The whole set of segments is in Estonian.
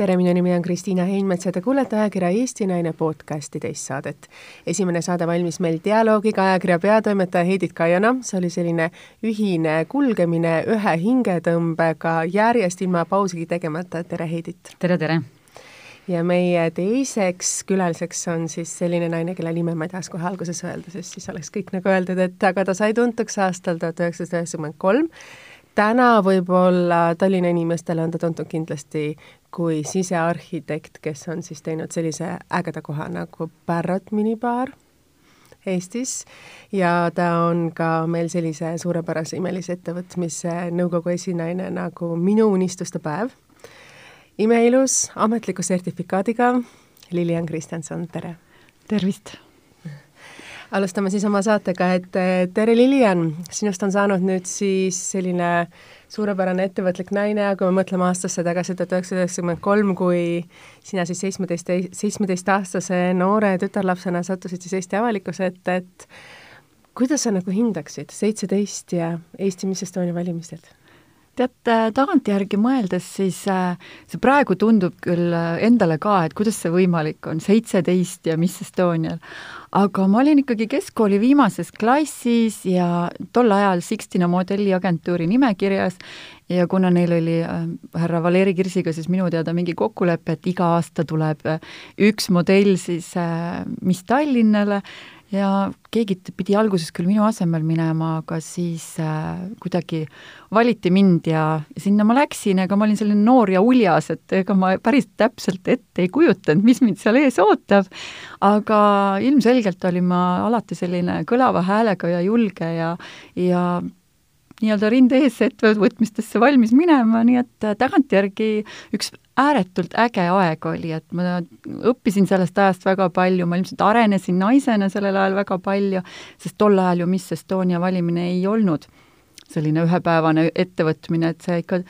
tere, minu nimi on Kristiina Heinmets ja te kuulete ajakirja Eesti Naine podcasti teist saadet. esimene saade valmis meil dialoogiga ajakirja peatoimetaja Heidit Kaiana, see oli selline ühine kulgemine ühe hingetõmbega järjest ilma pausigi tegemata, tere Heidit! tere, tere! ja meie teiseks külaliseks on siis selline naine, kelle nime ma ei tahaks kohe alguses öelda, sest siis oleks kõik nagu öeldud, et aga ta sai tuntuks aastal tuhat üheksasada üheksakümmend kolm täna võib-olla Tallinna inimestele on ta tuntud kindlasti kui sisearhitekt, kes on siis teinud sellise ägeda koha nagu Parrot minibaar Eestis ja ta on ka meil sellise suurepärase imelise ettevõtmise nõukogu esinaine nagu Minu unistuste päev. imeilus ametliku sertifikaadiga Lilian Kristjanson, tere! tervist! Alustame siis oma saatega, et tere, Lilian, sinust on saanud nüüd siis selline suurepärane ettevõtlik naine, kui me mõtleme aastasse tagasi tuhat üheksasada üheksakümmend kolm, kui sina siis seitsmeteist, seitsmeteistaastase noore tütarlapsena sattusid siis Eesti avalikkuse ette, et kuidas sa nagu hindaksid seitseteist ja Eesti Miss Estonia valimistel? tead, tagantjärgi mõeldes, siis äh, see praegu tundub küll äh, endale ka, et kuidas see võimalik on, seitseteist ja Miss Estonial, aga ma olin ikkagi keskkooli viimases klassis ja tol ajal Sixtina modelliagentuuri nimekirjas. Ja kuna neil oli äh, härra Valeri Kirsiga siis minu teada mingi kokkulepe, et iga aasta tuleb äh, üks modell siis äh, Miss Tallinnale, ja keegi pidi alguses küll minu asemel minema, aga siis äh, kuidagi valiti mind ja sinna ma läksin, ega ma olin selline noor ja uljas, et ega ma päris täpselt ette ei kujutanud, mis mind seal ees ootab, aga ilmselgelt olin ma alati selline kõlava häälega ja julge ja, ja nii-öelda rinde ees ettevõtmistesse valmis minema, nii et äh, tagantjärgi üks ääretult äge aeg oli, et ma õppisin sellest ajast väga palju, ma ilmselt arenesin naisena sellel ajal väga palju, sest tol ajal ju Miss Estonia valimine ei olnud selline ühepäevane ettevõtmine, et see ikka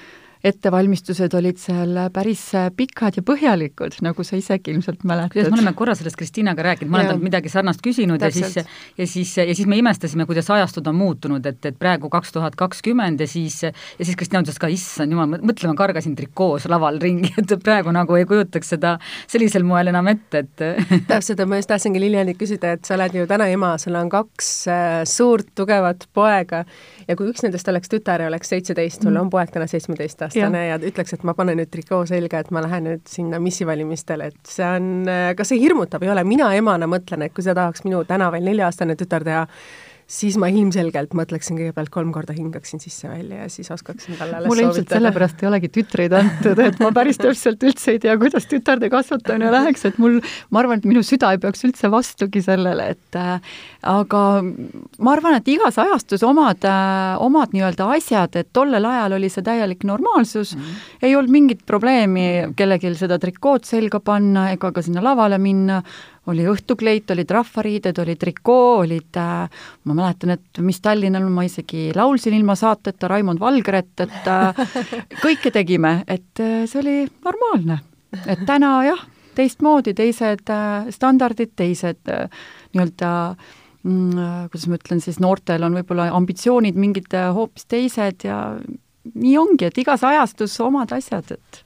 ettevalmistused olid seal päris pikad ja põhjalikud, nagu sa isegi ilmselt mäletad. me oleme korra sellest Kristiinaga rääkinud, ma olen talt midagi sarnast küsinud Täpselt. ja siis, ja siis, ja siis me imestasime, kuidas ajastud on muutunud, et, et praegu kaks tuhat kakskümmend ja siis, ja siis Kristiina ütles ka, issand jumal, mõtle, ma kargasin trikoos laval ringi, et praegu nagu ei kujutaks seda sellisel moel enam ette, et täpselt, ma just tahtsingi Lilianilt küsida, et sa oled ju täna ema, sul on kaks äh, suurt tugevat poega ja kui üks nendest oleks tütar ja oleks seitseteist, sul mm. on poeg täna seitsmeteist aastane ja. ja ütleks, et ma panen nüüd trikoo selga, et ma lähen nüüd sinna missivalimistele, et see on, kas see hirmutav ei ole, mina emana mõtlen, et kui see tahaks minu täna veel nelja-aastane tütar teha, siis ma ilmselgelt mõtleksin kõigepealt kolm korda hingaksin sisse-välja ja siis oskaksin talle mulle ilmselt sellepärast ei olegi tütreid antud, et ma päris täpselt üldse ei tea, kuidas tütarde kasvatamine läheks, et mul, ma arvan, et minu süda ei peaks üldse vastugi sellele, et äh, aga ma arvan, et igas ajastus omad äh,, omad nii-öelda asjad, et tollel ajal oli see täielik normaalsus mm, -hmm. ei olnud mingit probleemi kellelgi seda trikood selga panna ega ka sinna lavale minna, oli õhtukleit, olid rahvariided, oli trikoo, olid äh,, ma mäletan, et mis Tallinnal ma isegi laulsin ilma saateta Raimond Valgret, et äh, kõike tegime, et äh, see oli normaalne. et täna jah, teistmoodi, teised äh, standardid, teised äh, nii-öelda äh, kuidas ma ütlen siis, noortel on võib-olla ambitsioonid mingid äh, hoopis teised ja nii ongi, et igas ajastus omad asjad, et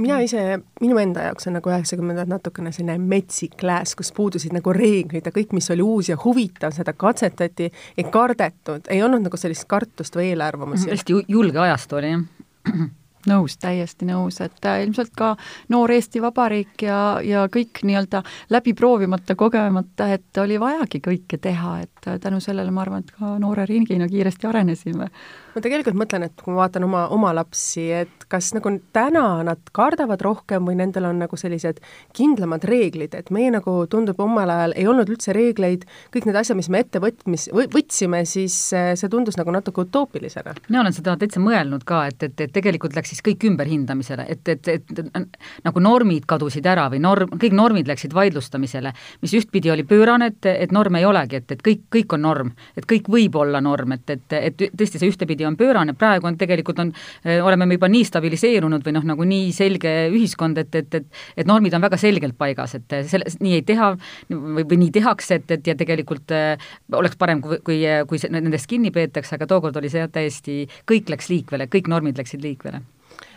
mina ise, minu enda jaoks on nagu üheksakümnendad natukene selline metsik lääs, kus puudusid nagu reeglid ja kõik, mis oli uus ja huvitav, seda katsetati, ei kardetud, ei olnud nagu sellist kartust või eelarvamusi. hästi julge ajastu oli, jah nõus, täiesti nõus, et äh, ilmselt ka noor Eesti Vabariik ja, ja kõik nii-öelda läbi proovimata, kogemata, et oli vajagi kõike teha, et äh, tänu sellele ma arvan, et ka noore ringina kiiresti arenesime ma tegelikult mõtlen, et kui ma vaatan oma, oma lapsi, et kas nagu täna nad kardavad rohkem või nendel on nagu sellised kindlamad reeglid, et meie nagu tundub omal ajal ei olnud üldse reegleid, kõik need asjad, mis me ette võtmis, võtsime, siis eh, see tundus nagu natuke utoopilisena. mina olen seda täitsa mõelnud ka, et, et, et tegelikult läks siis kõik ümberhindamisele, et, et, et nagu normid kadusid ära või norm, kõik normid läksid vaidlustamisele, mis ühtpidi oli pöörane, et, et norm ei olegi, et, et kõik, kõik on norm, et kõik võib olla norm, et, et, et tõesti see ühtepidi on pöörane, praegu on tegelikult on, eh, oleme me juba nii stabiliseerunud või noh, nagu nii selge ühiskond, et, et, et et normid on väga selgelt paigas, et selle, nii ei teha või, või nii tehakse, et, et ja tegelikult äh, oleks parem, kui, kui, kui nendest kinni peetakse, aga tookord oli see jah, täiesti, kõik läks liikvele, kõik normid läksid liikvele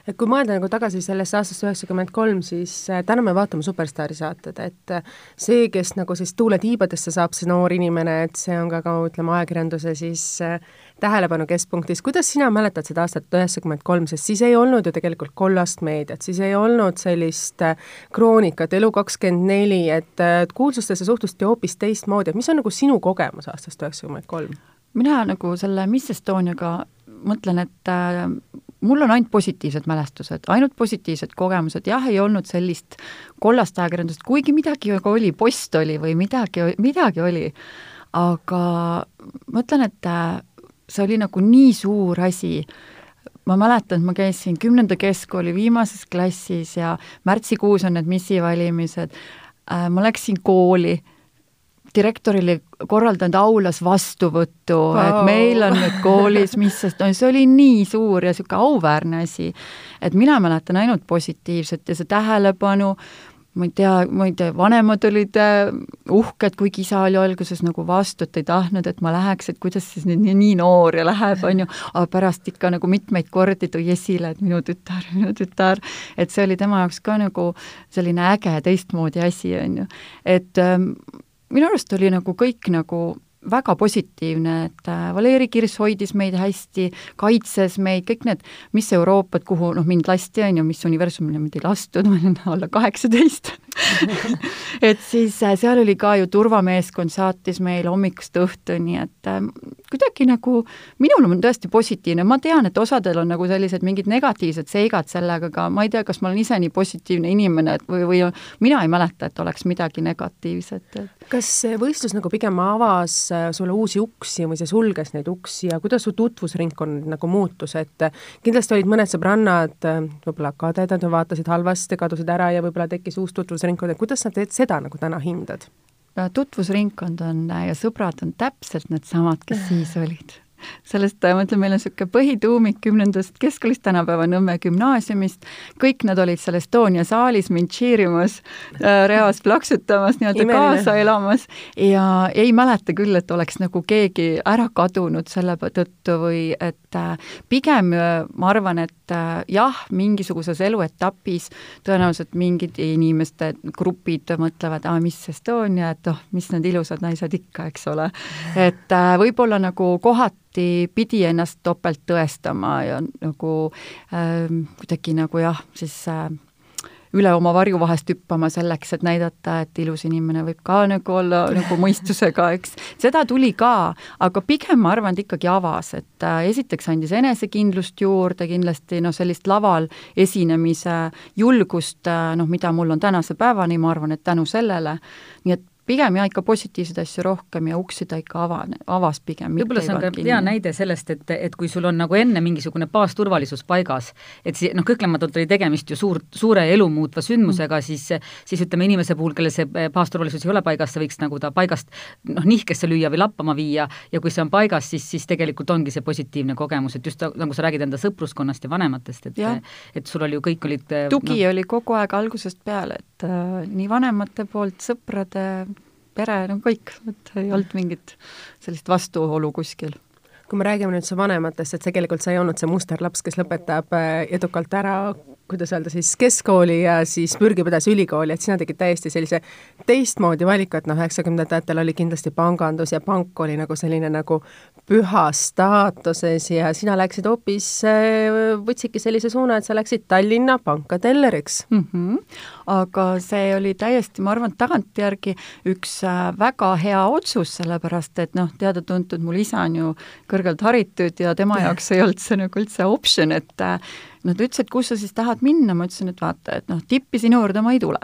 et kui mõelda nagu tagasi sellesse aastasse üheksakümmend kolm, siis äh, täna me vaatame Superstaari saated, et äh, see, kes nagu siis tuule tiibadesse saab, see noor inimene, et see on ka, ka ütleme, ajakirjanduse siis äh, tähelepanu keskpunktis, kuidas sina mäletad seda aastat üheksakümmend kolm, sest siis ei olnud ju tegelikult kollast meediat, siis ei olnud sellist kroonikat, Elu24, et, kuulsustesse suhtuti hoopis teistmoodi, et mis on nagu sinu kogemus aastast üheksakümmend kolm? mina nagu selle Miss Estoniaga mõtlen, et mul on ainult positiivsed mälestused, ainult positiivsed kogemused, jah, ei olnud sellist kollast ajakirjandust, kuigi midagi ju oli, post oli või midagi, midagi oli, aga ma ütlen, et äh, see oli nagu nii suur asi, ma mäletan, et ma käisin kümnenda keskkooli viimases klassis ja märtsikuus on need missivalimised, äh, ma läksin kooli direktor oli korraldanud aulas vastuvõttu wow., et meil on nüüd koolis, mis sest no see oli nii suur ja niisugune auväärne asi. et mina mäletan ainult positiivset ja see tähelepanu, ma ei tea, ma ei tea, vanemad olid äh, uhked, kuigi isa oli alguses nagu vastu, et ei tahtnud, et ma läheks, et kuidas siis nüüd nii, nii noor ja läheb, on ju, aga pärast ikka nagu mitmeid kordi tõi esile, et minu tütar, minu tütar, et see oli tema jaoks ka nagu selline äge teistmoodi asi, on ju. et ähm, minu arust oli nagu kõik nagu väga positiivne, et äh, Valeri Kirss hoidis meid hästi, kaitses meid, kõik need Miss Euroopat, kuhu noh, mind lasti, on ju, Miss Universumile mind ei lastud, ma olin alla kaheksateist. Et siis äh, seal oli ka ju turvameeskond saatis meil hommikust õhtuni, et äh, kuidagi nagu minul on tõesti positiivne, ma tean, et osadel on nagu sellised mingid negatiivsed seigad sellega, aga ma ei tea, kas ma olen ise nii positiivne inimene, et või, või mina ei mäleta, et oleks midagi negatiivset et.... kas see võistlus nagu pigem avas äh, sulle uusi uksi või see sulges neid uksi ja kuidas su tutvusringkond nagu muutus, et kindlasti olid mõned sõbrannad võib-olla kadedad vaatasid halvasti, kadusid ära ja võib-olla tekkis uus tutvusringkond, et kuidas sa teed seda nagu täna hindad? Tutvusringkond on ja sõbrad on täpselt needsamad, kes siis olid sellest, ma ütlen, meil on niisugune põhituumik kümnendast keskkoolist, tänapäeva Nõmme gümnaasiumist, kõik nad olid seal Estonia saalis mind cheerimas äh,, reas plaksutamas, nii-öelda kaasa elamas. Ja ei mäleta küll, et oleks nagu keegi ära kadunud selle tõttu või et äh, pigem äh, ma arvan, et jah, mingisuguses eluetapis tõenäoliselt mingid inimeste grupid mõtlevad, aa, mis Estonia, et oh, mis need ilusad naised ikka, eks ole. et võib-olla nagu kohati alati pidi ennast topelt tõestama ja nagu äh, kuidagi nagu jah, siis äh, üle oma varju vahest hüppama selleks, et näidata, et ilus inimene võib ka nagu olla nagu mõistusega, eks. seda tuli ka, aga pigem ma arvan, et ikkagi avas, et äh, esiteks andis enesekindlust juurde, kindlasti noh, sellist laval esinemise julgust, äh, noh, mida mul on tänase päevani, ma arvan, et tänu sellele, nii et pigem jah, ikka positiivseid asju rohkem ja uksi ta ikka avane, avas pigem. võib-olla see on ka hea näide sellest, et, et kui sul on nagu enne mingisugune baasturvalisus paigas, et si-, noh, kõhklematult oli tegemist ju suur, suure elu muutva sündmusega mm., siis, siis ütleme, inimese puhul, kellel see baasturvalisus ei ole paigas, sa võiks nagu ta paigast noh, nihkesse lüüa või lappama viia ja kui see on paigas, siis, siis tegelikult ongi see positiivne kogemus, et just nagu sa räägid enda sõpruskonnast ja vanematest, et ja. et sul oli ju kõik olid tugi no, oli kogu aeg algusest peale, et äh, nii vanemate poolt, sõprade, pere, no kõik, et ei olnud mingit sellist vastuolu kuskil. Kui me räägime nüüd su vanematest, et tegelikult sa ei olnud see musterlaps, kes lõpetab äh, edukalt ära, kuidas öelda siis, keskkooli ja siis pürgib edasi ülikooli, et sina tegid täiesti sellise teistmoodi valiku, et noh, üheksakümnendatel oli kindlasti pangandus ja pank oli nagu selline nagu pühas staatuses ja sina läksid hoopis, äh, võtsidki sellise suuna, et sa läksid Tallinna panka telleriks mm. -hmm. aga see oli täiesti, ma arvan, tagantjärgi üks äh, väga hea otsus, sellepärast et noh, teada-tuntud mul isa on ju kõrgelt haritud ja tema jaoks ei olnud see nagu üldse optsioon, et äh, Nad ütlesid, kus sa siis tahad minna, ma ütlesin, et vaata, et noh, tippi sinu juurde ma ei tule.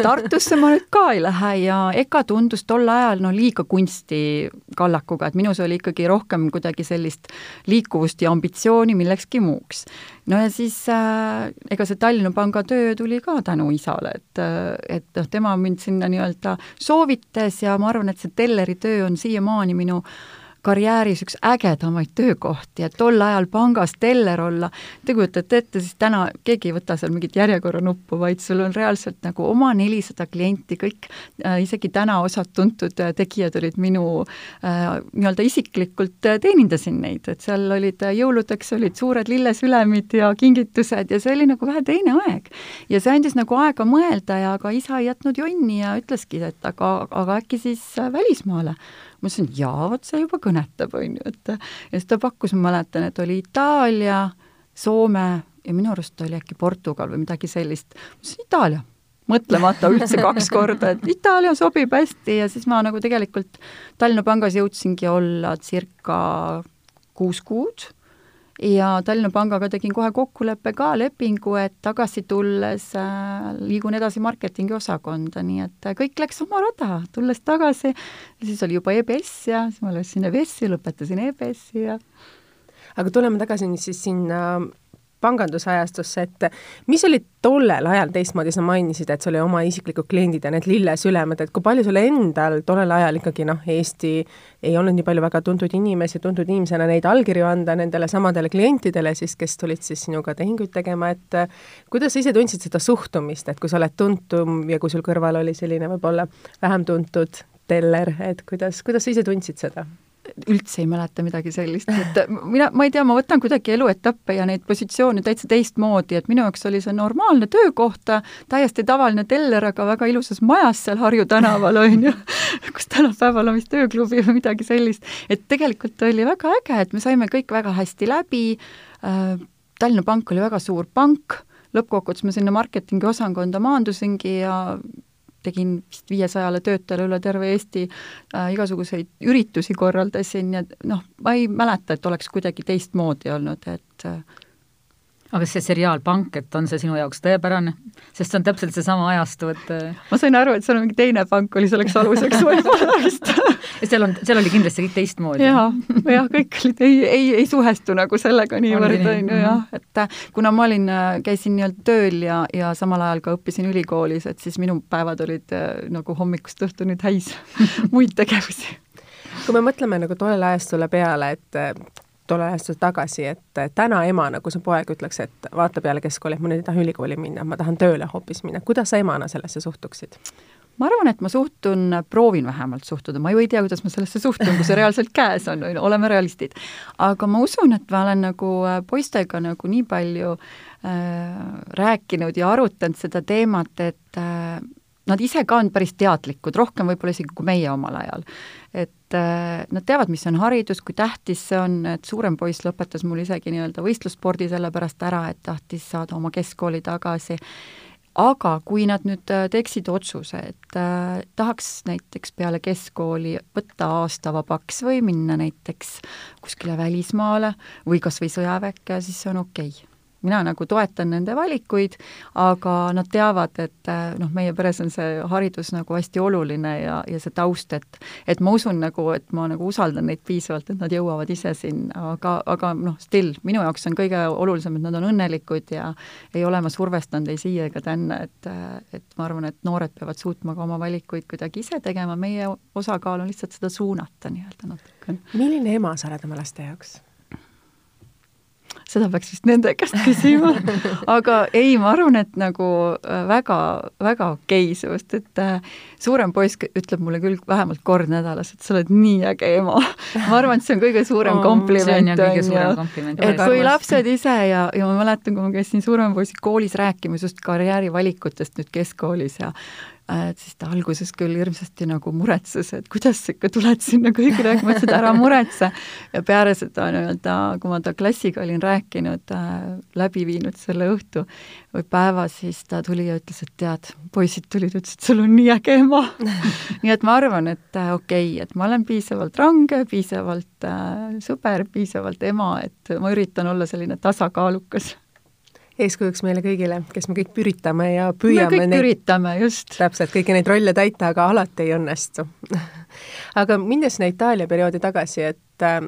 Tartusse ma nüüd ka ei lähe ja EKA tundus tol ajal no liiga kunstikallakuga, et minus oli ikkagi rohkem kuidagi sellist liikuvust ja ambitsiooni millekski muuks. no ja siis äh, ega see Tallinna Panga töö tuli ka tänu isale, et, äh, et noh, tema mind sinna nii-öelda soovitas ja ma arvan, et see telleri töö on siiamaani minu karjääris üks ägedamaid töökohti, et tol ajal pangas teller olla, te kujutate ette, siis täna keegi ei võta seal mingit järjekorranuppu, vaid sul on reaalselt nagu oma nelisada klienti, kõik äh, isegi täna osad tuntud äh, tegijad olid minu äh, nii-öelda isiklikult äh, teenindasin neid, et seal olid äh, jõuludeks olid suured lillesülemid ja kingitused ja see oli nagu vähe teine aeg. ja see andis nagu aega mõelda ja ka isa ei jätnud jonni ja ütleski, et aga, aga äkki siis äh, välismaale ma ütlesin, jaa, vot see juba kõnetab, on ju, et ja siis ta pakkus, ma mäletan, et oli Itaalia, Soome ja minu arust oli äkki Portugal või midagi sellist. ma ütlesin Itaalia, mõtlemata üldse kaks korda, et Itaalia sobib hästi ja siis ma nagu tegelikult Tallinna Pangas jõudsingi olla circa kuus kuud ja Tallinna Pangaga tegin kohe kokkuleppe ka, lepingu, et tagasi tulles äh, liigun edasi marketingi osakonda, nii et äh, kõik läks oma rada, tulles tagasi, siis oli juba EBS ja siis ma läksin EBS-i, lõpetasin EBS-i ja aga tuleme tagasi nüüd siis sinna pangandusajastusse, et mis oli tollel ajal teistmoodi, sa mainisid, et sul oli oma isiklikud kliendid ja need lillesülemed, et kui palju sul endal tollel ajal ikkagi noh, Eesti ei olnud nii palju väga tuntud inimesi, tuntud inimesena neid allkirju anda nendele samadele klientidele siis, kes tulid siis sinuga tehinguid tegema, et kuidas sa ise tundsid seda suhtumist, et kui sa oled tuntum ja kui sul kõrval oli selline võib-olla vähem tuntud teller, et kuidas, kuidas sa ise tundsid seda? Üldse ei mäleta midagi sellist, et mina, ma ei tea, ma võtan kuidagi eluetappe ja neid positsioone täitsa teistmoodi, et minu jaoks oli see normaalne töökoht, täiesti tavaline teller, aga väga ilusas majas seal Harju tänaval, on ju, kus tänapäeval on vist ööklubi või midagi sellist. et tegelikult oli väga äge, et me saime kõik väga hästi läbi äh,, Tallinna Pank oli väga suur pank, lõppkokkuvõttes ma sinna marketingi osakonda maandusingi ja tegin vist viiesajale töötajale üle terve Eesti äh, igasuguseid üritusi korraldasin ja noh, ma ei mäleta, et oleks kuidagi teistmoodi olnud, et äh, aga see seriaal Pank, et on see sinu jaoks tõepärane? sest see on täpselt seesama ajastu, et äh, ma sain aru, et seal on mingi teine pank oli selleks aluseks võib-olla vist ja seal on, seal oli kindlasti kõik teistmoodi ja,. jah, jah, kõik olid, ei, ei, ei suhestu nagu sellega niivõrd, on ju jah, et äh, kuna ma olin, äh, käisin nii-öelda tööl ja, ja samal ajal ka õppisin ülikoolis, et siis minu päevad olid nagu hommikust õhtuni täis muid tegevusi. kui me mõtleme nagu tollele ajastule peale, et tollel ajastul tagasi, et täna emana, kui su poeg ütleks, et vaata peale keskkooli, et ma nüüd ei taha ülikooli minna, ma tahan tööle hoopis minna, kuidas sa emana sellesse suhtuksid? ma arvan, et ma suhtun, proovin vähemalt suhtuda, ma ju ei tea, kuidas ma sellesse suhtun, kui see reaalselt käes on, oleme realistid. aga ma usun, et ma olen nagu äh, poistega nagu nii palju äh, rääkinud ja arutanud seda teemat, et äh, nad ise ka on päris teadlikud, rohkem võib-olla isegi kui meie omal ajal. et nad teavad, mis on haridus, kui tähtis see on, et suurem poiss lõpetas mul isegi nii-öelda võistlusspordi sellepärast ära, et tahtis saada oma keskkooli tagasi, aga kui nad nüüd äh, teeksid otsuse, et äh, tahaks näiteks peale keskkooli võtta aasta vabaks või minna näiteks kuskile välismaale või kas või sõjaväkke, siis see on okei. okay mina nagu toetan nende valikuid, aga nad teavad, et äh, noh, meie peres on see haridus nagu hästi oluline ja, ja see taust, et et ma usun nagu, et ma nagu usaldan neid piisavalt, et nad jõuavad ise sinna, aga, aga noh, still, minu jaoks on kõige olulisem, et nad on õnnelikud ja ei ole ma survestanud ei siia ega tänna, et et ma arvan, et noored peavad suutma ka oma valikuid kuidagi ise tegema, meie osakaal on lihtsalt seda suunata nii-öelda natukene. milline ema sa oled oma laste jaoks? Seda peaks vist nende käest küsima aga ei, ma arvan, et nagu äh, väga, väga okei okay sinust, et äh, suurem poiss ütleb mulle küll vähemalt kord nädalas, et sa oled nii äge ema. ma arvan, et see on kõige suurem oh, kompliment, on ju. et kui lapsed ise ja, ja ma mäletan, kui ma käisin suurema poisi koolis rääkimas just karjäärivalikutest nüüd keskkoolis ja Äh, et siis ta alguses küll hirmsasti nagu muretses, et kuidas sa ikka tuled sinna kõigile rääkima, ütles, et ära muretse. ja peale seda nii-öelda, kui ma ta klassiga olin rääkinud äh,, läbi viinud selle õhtu või päeva, siis ta tuli ja ütles, et tead, poisid tulid, ütlesid, sul on nii äge ema nii et ma arvan, et äh, okei okay,, et ma olen piisavalt range, piisavalt äh, sõber, piisavalt ema, et ma üritan olla selline tasakaalukas eeskujuks meile kõigile, kes me kõik üritame ja püüame me kõik neid, üritame, just. täpselt, kõiki neid rolle täita, aga alati ei õnnestu aga minnes sinna Itaalia perioodi tagasi, et äh,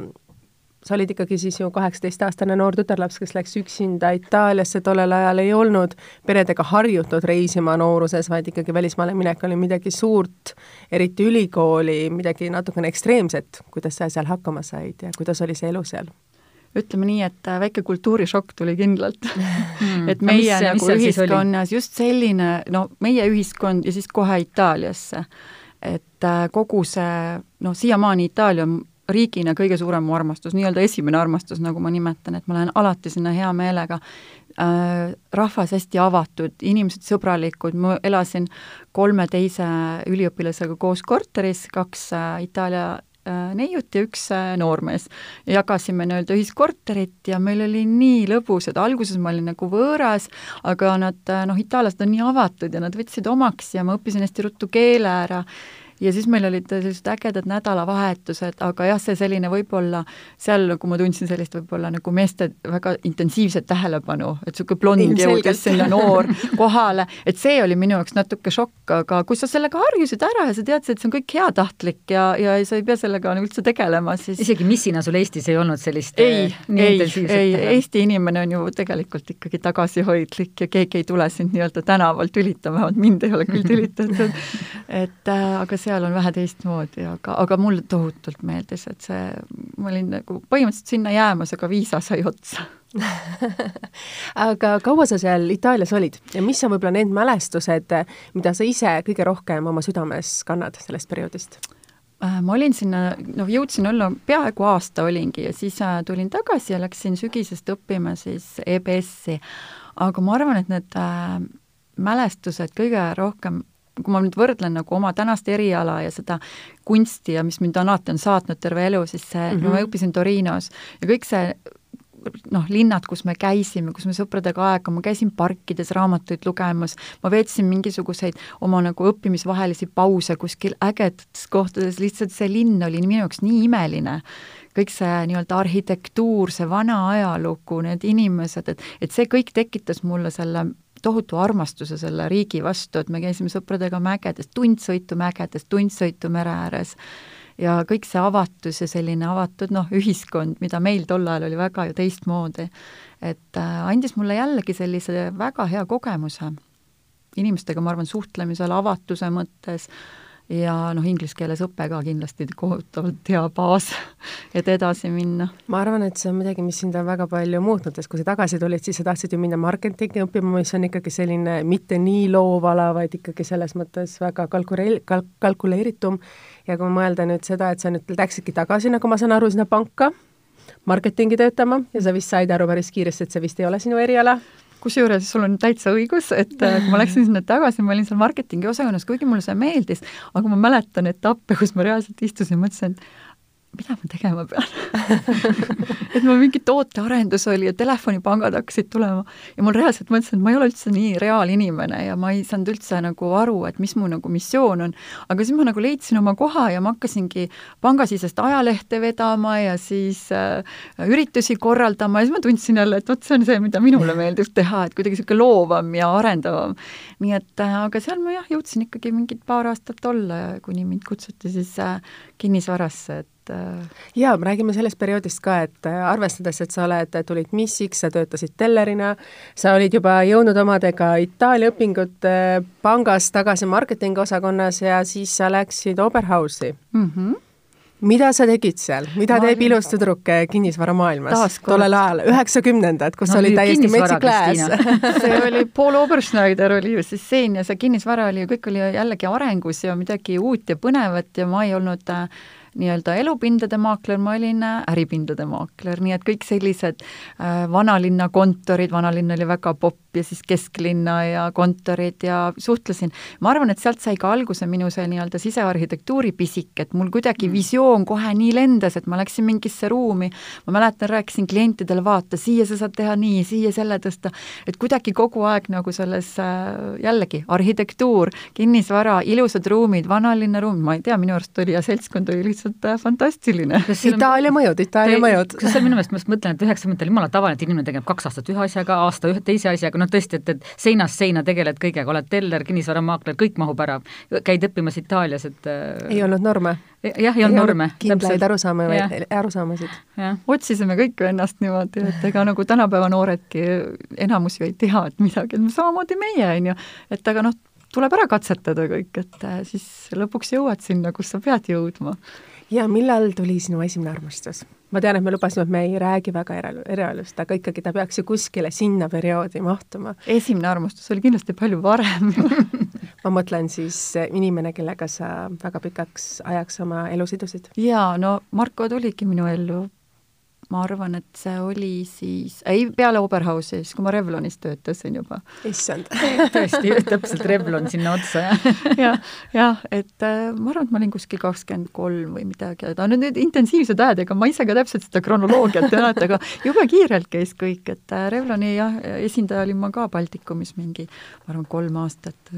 sa olid ikkagi siis ju kaheksateistaastane noor tütarlaps, kes läks üksinda Itaaliasse, tollel ajal ei olnud peredega harjutud reisima nooruses, vaid ikkagi välismaale minek oli midagi suurt, eriti ülikooli, midagi natukene ekstreemset. kuidas sa seal hakkama said ja kuidas oli see elu seal? Ütleme nii, et äh, väike kultuurishokk tuli kindlalt. Mm. et meie mis, nagu mis ühiskonnas just selline, no meie ühiskond ja siis kohe Itaaliasse, et äh, kogu see, noh, siiamaani Itaalia on riigina kõige suurem mu armastus, nii-öelda esimene armastus, nagu ma nimetan, et ma lähen alati sinna hea meelega. Äh,, rahvas hästi avatud, inimesed sõbralikud, ma elasin kolme teise üliõpilasega koos korteris, kaks äh, Itaalia neiut ja üks äh, noormees. jagasime nii-öelda ühiskorterit ja meil oli nii lõbus, et alguses ma olin nagu võõras, aga nad äh, noh, itaallased on nii avatud ja nad võtsid omaks ja ma õppisin hästi ruttu keele ära ja siis meil olid sellised ägedad nädalavahetused, aga jah, see selline võib-olla, seal nagu ma tundsin sellist võib-olla nagu meeste väga intensiivset tähelepanu, et niisugune blond jõudis sinna noor kohale, et see oli minu jaoks natuke šokk, aga kui sa sellega harjusid ära ja sa teadsid, et see on kõik heatahtlik ja, ja sa ei pea sellega nagu üldse tegelema, siis isegi missina sul Eestis ei olnud sellist ei, äh, ei, ei, Eesti inimene on ju tegelikult ikkagi tagasihoidlik ja keegi ei tule sind nii-öelda tänavalt tülitama, vähemalt mind ei ole küll tülitatud, et äh, aga see seal on vähe teistmoodi, aga, aga mulle tohutult meeldis, et see, ma olin nagu põhimõtteliselt sinna jäämas, aga viisa sai otsa aga kaua sa seal Itaalias olid ja mis on võib-olla need mälestused, mida sa ise kõige rohkem oma südames kannad sellest perioodist? Äh, ma olin sinna, noh, jõudsin olla, peaaegu aasta olingi ja siis äh, tulin tagasi ja läksin sügisest õppima siis EBS-i. aga ma arvan, et need äh, mälestused kõige rohkem kui ma nüüd võrdlen nagu oma tänast eriala ja seda kunsti ja mis mind alati on saatnud terve elu, siis see mm, -hmm. ma õppisin Torinos ja kõik see noh, linnad, kus me käisime, kus me sõpradega aega, ma käisin parkides raamatuid lugemas, ma veetsin mingisuguseid oma nagu õppimisvahelisi pause kuskil ägedates kohtades, lihtsalt see linn oli minu jaoks nii imeline. kõik see nii-öelda arhitektuur, see vana ajalugu, need inimesed, et, et see kõik tekitas mulle selle tohutu armastuse selle riigi vastu, et me käisime sõpradega mägedes, tund sõitu mägedes, tund sõitu mere ääres. Ja kõik see avatus ja selline avatud noh, ühiskond, mida meil tol ajal oli väga ju teistmoodi, et äh, andis mulle jällegi sellise väga hea kogemuse. Inimestega, ma arvan, suhtlemisel, avatuse mõttes ja noh, inglise keeles õpe ka kindlasti kohutavalt hea baas, et edasi minna. ma arvan, et see on midagi, mis sind on väga palju muutnud, sest kui sa tagasi tulid, siis sa tahtsid ju minna marketingi õppima, mis on ikkagi selline mitte nii loov ala, vaid ikkagi selles mõttes väga kalkuleel-, kalk-, kalkuleeritum ja kui mõelda nüüd seda, et sa nüüd läksidki tagasi, nagu ma saan aru, sinna panka, marketingi töötama ja sa vist said aru päris kiiresti, et see vist ei ole sinu eriala kusjuures sul on täitsa õigus, et kui ma läksin sinna tagasi, ma olin seal marketingi osakonnas, kuigi mulle see meeldis, aga ma mäletan etappe, kus ma reaalselt istusin, mõtlesin, et mida ma tegema pean et mul mingi tootearendus oli ja telefonipangad hakkasid tulema ja mul reaalselt mõtlesin, et ma ei ole üldse nii reaalinimene ja ma ei saanud üldse nagu aru, et mis mu nagu missioon on. aga siis ma nagu leidsin oma koha ja ma hakkasingi pangasisest ajalehte vedama ja siis äh, üritusi korraldama ja siis ma tundsin jälle, et vot see on see, mida minule meeldib teha, et kuidagi niisugune loovam ja arendavam. nii et äh, aga seal ma jah, jõudsin ikkagi mingid paar aastat olla ja kuni mind kutsuti siis äh, kinnisvarasse, et et äh, jaa, räägime sellest perioodist ka, et äh, arvestades, et sa oled, tulid missiks, sa töötasid tellerina, sa olid juba jõudnud omadega Itaalia õpingut äh, pangas tagasi marketingi osakonnas ja siis sa läksid Oberhausi. Mm. -hmm mida sa tegid seal, mida ma teeb ilus tüdruk kinnisvaramaailmas? Tollel ajal, üheksakümnendad, kus no, oli täiesti metsik lääs see oli, Paul Oberschneider oli ju siis siin ja see kinnisvara oli ju, kõik oli jällegi arengus ja midagi uut ja põnevat ja ma ei olnud äh, nii-öelda elupindade maakler, ma olin äh, äripindade maakler, nii et kõik sellised äh, vanalinna kontorid, vanalinn oli väga popp ja siis kesklinna ja kontorid ja suhtlesin. ma arvan, et sealt sai ka alguse minu see nii-öelda sisearhitektuuri pisik, et mul kuidagi mm. visioon kohe nii lendas, et ma läksin mingisse ruumi, ma mäletan, rääkisin klientidele, vaata, siia sa saad teha nii, siia selle tõsta, et kuidagi kogu aeg nagu selles äh, jällegi arhitektuur, kinnisvara, ilusad ruumid, vanalinna ruum, ma ei tea, minu arust oli ja seltskond oli lihtsalt äh, fantastiline. Itaalia mõjud, Itaalia mõjud. kas see on minu meelest, ma just mõtlen, et üheksakümnendatel jumala tavaline, et inimene tegeleb kaks aastat ühe asjaga, aasta ühe teise asjaga, noh, tõesti, et, et seinast seina tegeled kõigega, oled teller, kinnisvaramaakler, kõik mahub ära. käid õppimas Itaalias, et ei olnud norme? jah, ei olnud norme. kindlaid arusaama, arusaamasid. otsisime kõik ju ennast niimoodi, et ega nagu tänapäeva nooredki enamus ju ei tea, et midagi, et samamoodi meie, on ju, et aga noh, tuleb ära katsetada kõik, et äh, siis lõpuks jõuad sinna, kus sa pead jõudma. ja millal tuli sinu esimene armastus? Ma tean, et me lubasime, et me ei räägi väga eraelu, eraelust, aga ikkagi ta peaks ju kuskile sinna perioodi mahtuma. esimene armastus oli kindlasti palju varem ma mõtlen siis inimene, kellega sa väga pikaks ajaks oma elu sidusid. jaa, no Marko tuligi minu ellu ma arvan, et see oli siis, ei, peale Oberhausi, siis kui ma Revlonis töötasin juba. issand tõesti, täpselt Revlon sinna otsa, jah. jah, jah, et äh, ma arvan, et ma olin kuskil kakskümmend kolm või midagi, aga need, need intensiivsed ajad, ega ma ise ka täpselt seda kronoloogiat ei mäleta, aga jube kiirelt käis kõik, et äh, Revloni jah, esindaja olin ma ka Baltikumis mingi, ma arvan, kolm aastat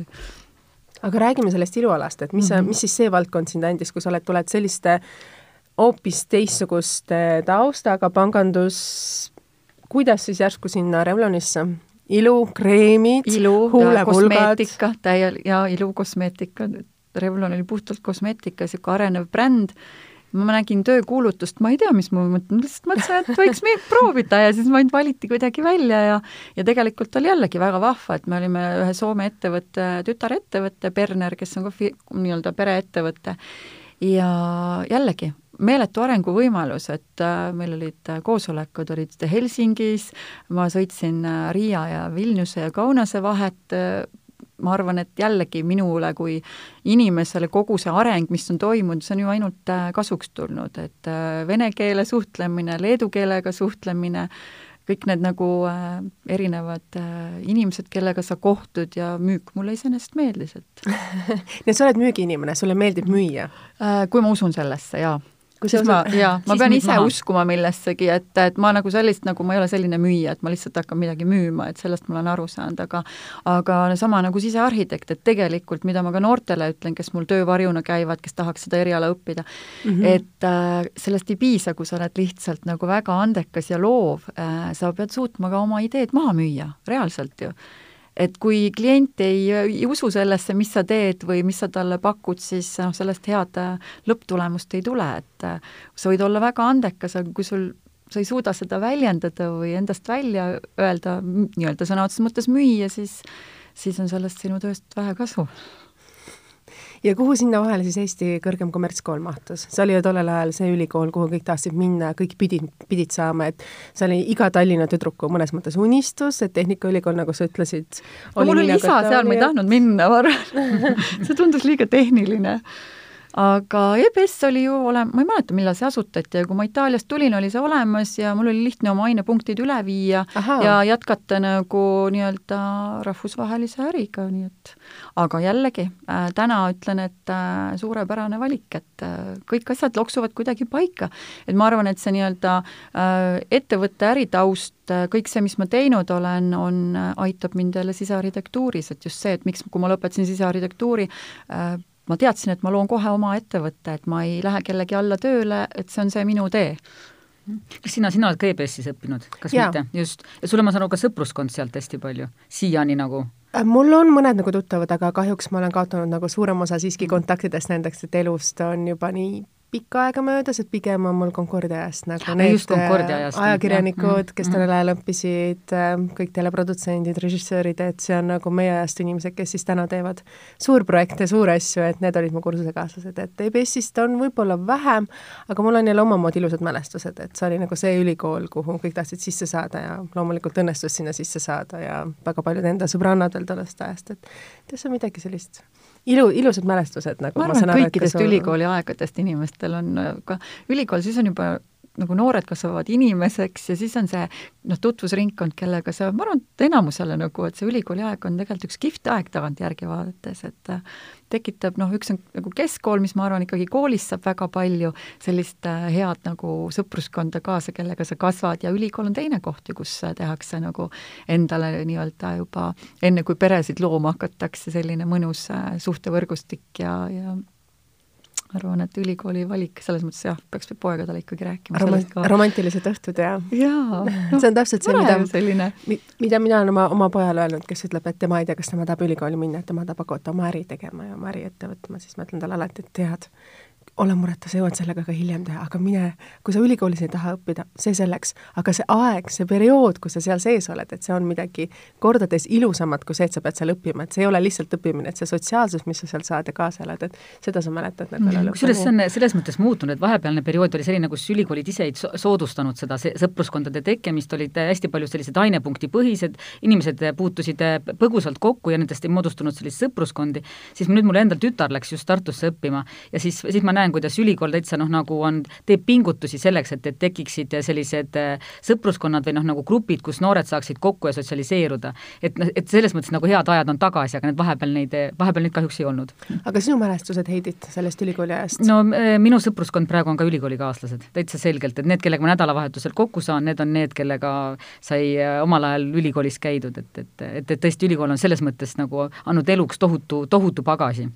aga räägime sellest ilualast, et mis mm, -hmm. mis siis see valdkond sind andis, kui sa oled, tuled selliste hoopis teistsuguste taustaga pangandus, kuidas siis järsku sinna Revlonisse? ilu, kreemid, kosmeetika, täiel- ja ilukosmeetika, Revlon oli puhtalt kosmeetika, niisugune arenev bränd, ma nägin töökuulutust, ma ei tea, mis ma mõtlen, lihtsalt mõtlesin, et võiks meid proovida ja siis mind valiti kuidagi välja ja ja tegelikult oli jällegi väga vahva, et me olime ühe Soome ettevõtte, tütarettevõte, Berner, kes on ka nii-öelda pereettevõte, ja jällegi, meeletu arenguvõimalus, et äh, meil olid äh, koosolekud, olid Helsingis, ma sõitsin äh, Riia ja Vilniuse ja Kaunase vahet, ma arvan, et jällegi minule kui inimesele kogu see areng, mis on toimunud, see on ju ainult kasuks tulnud, et vene keele suhtlemine, leedu keelega suhtlemine, kõik need nagu äh, erinevad äh, inimesed, kellega sa kohtud ja müük mulle iseenesest meeldis, et nii et sa oled müügiinimene, sulle meeldib müüa äh,? Kui ma usun sellesse, jaa siis ma, jaa, ma pean ise maha. uskuma millessegi, et, et ma nagu sellist, nagu ma ei ole selline müüja, et ma lihtsalt hakkan midagi müüma, et sellest ma olen aru saanud, aga aga sama nagu sisearhitekt, et tegelikult, mida ma ka noortele ütlen, kes mul töövarjuna käivad, kes tahaks seda eriala õppida mm, -hmm. et äh, sellest ei piisa, kui sa oled lihtsalt nagu väga andekas ja loov äh,, sa pead suutma ka oma ideed maha müüa, reaalselt ju et kui klient ei, ei usu sellesse, mis sa teed või mis sa talle pakud, siis noh, sellest head äh, lõpptulemust ei tule, et äh, sa võid olla väga andekas, aga kui sul sa ei suuda seda väljendada või endast välja öelda, nii-öelda sõna otseses mõttes müüa, siis siis on sellest sinu tööst vähe kasu ja kuhu sinna vahele siis Eesti kõrgem kommertskool mahtus? see oli ju tollel ajal see ülikool, kuhu kõik tahtsid minna, kõik pidid, pidid saama, et see oli iga Tallinna tüdruku mõnes mõttes unistus, et Tehnikaülikool, nagu sa ütlesid no mul oli isa seal, ma ei tahtnud minna, ma arvan see tundus liiga tehniline aga EBS oli ju ole-, ma ei mäleta, millal see asutati ja kui ma Itaaliast tulin, oli see olemas ja mul oli lihtne oma ainepunktid üle viia Aha. ja jätkata nagu nii-öelda rahvusvahelise äriga, nii et aga jällegi äh,, täna ütlen, et äh, suurepärane valik, et äh, kõik asjad loksuvad kuidagi paika. et ma arvan, et see nii-öelda äh, ettevõtte äritaust, äh, kõik see, mis ma teinud olen, on, äh, aitab mind jälle sisearhitektuuris, et just see, et miks, kui ma lõpetasin sisearhitektuuri äh,, ma teadsin, et ma loon kohe oma ettevõtte, et ma ei lähe kellegi alla tööle, et see on see minu tee kas sina, sina oled ka EBS-is õppinud, kas ja. mitte? just. ja sul on, ma saan aru, ka sõpruskond sealt hästi palju, siiani nagu? Äh, mul on mõned nagu tuttavad, aga kahjuks ma olen kaotanud nagu suurem osa siiski kontaktidest nendeks, et elust on juba nii pikka aega möödas, et pigem on mul Concordia ajast nagu need ajast, ajakirjanikud, kes tollel ajal õppisid, äh, kõik teleprodutsendid, režissöörid, et see on nagu meie ajast inimesed, kes siis täna teevad suurprojekte, suuri asju, et need olid mu kursusekaaslased, et EBS-ist on võib-olla vähem, aga mul on jälle omamoodi ilusad mälestused, et see oli nagu see ülikool, kuhu kõik tahtsid sisse saada ja loomulikult õnnestus sinna sisse saada ja väga paljud enda sõbrannad veel tollest ajast, et see on midagi sellist ilu, ilusad mälestused, nagu ma, arvan, et kõikidest sul... ülikooli aegadest inimestel on ka, ülikool, siis on juba nagu noored kasvavad inimeseks ja siis on see noh, tutvusringkond, kellega sa, ma arvan, et enamusele nagu, et see ülikooli aeg on tegelikult üks kihvt aeg tagantjärgi vaadates, et äh, tekitab noh, üks on nagu keskkool, mis ma arvan, ikkagi koolis saab väga palju sellist äh, head nagu sõpruskonda kaasa, kellega sa kasvad ja ülikool on teine koht ju, kus äh, tehakse nagu endale nii-öelda juba enne, kui peresid looma hakatakse, selline mõnus suhtevõrgustik ja, ja arvan, et ülikooli valik selles mõttes jah, peaks poegadele ikkagi rääkima Roma ka. romantilised õhtud ja jaa see on täpselt see, mida, selline mida mina olen oma, oma pojale öelnud, kes ütleb, et tema ei tea, kas tema tahab ülikooli minna, et tema tahab hakata oma äri tegema ja oma äri ette võtma, siis ma ütlen talle alati, et tead, ole mureta, sa jõuad sellega ka hiljem teha, aga mine, kui sa ülikoolis ei taha õppida, see selleks, aga see aeg, see periood, kus sa seal sees oled, et see on midagi kordades ilusamat kui see, et sa pead seal õppima, et see ei ole lihtsalt õppimine, et see sotsiaalsus, mis sa seal saad ja kaasa elad, et seda sa mäletad nagu mm. -hmm. kusjuures see on selles mõttes muutunud, et vahepealne periood oli selline, kus ülikoolid ise ei soodustanud seda sõpruskondade tekkimist, olid hästi palju sellised ainepunktipõhised, inimesed puutusid põgusalt kokku ja nendest ei moodustunud selliseid sõpruskondi, siis nüüd mul endal tütar läks just Tartusse õppima ja siis, siis ma näen, näen, kuidas ülikool täitsa noh, nagu on, teeb pingutusi selleks, et, et tekiksid sellised äh, sõpruskonnad või noh, nagu grupid, kus noored saaksid kokku ja sotsialiseeruda. et noh, et selles mõttes nagu head ajad on tagasi, aga need vahepeal neid, vahepeal neid kahjuks ei olnud. aga sinu mälestused, Heidit, sellest ülikooli ajast? no äh, minu sõpruskond praegu on ka ülikoolikaaslased, täitsa selgelt, et need, kellega ma nädalavahetusel kokku saan, need on need, kellega sai äh, omal ajal ülikoolis käidud, et, et, et, et tõesti, ülikool on selles mõttes nagu andnud eluks tohutu, tohutu pagasi.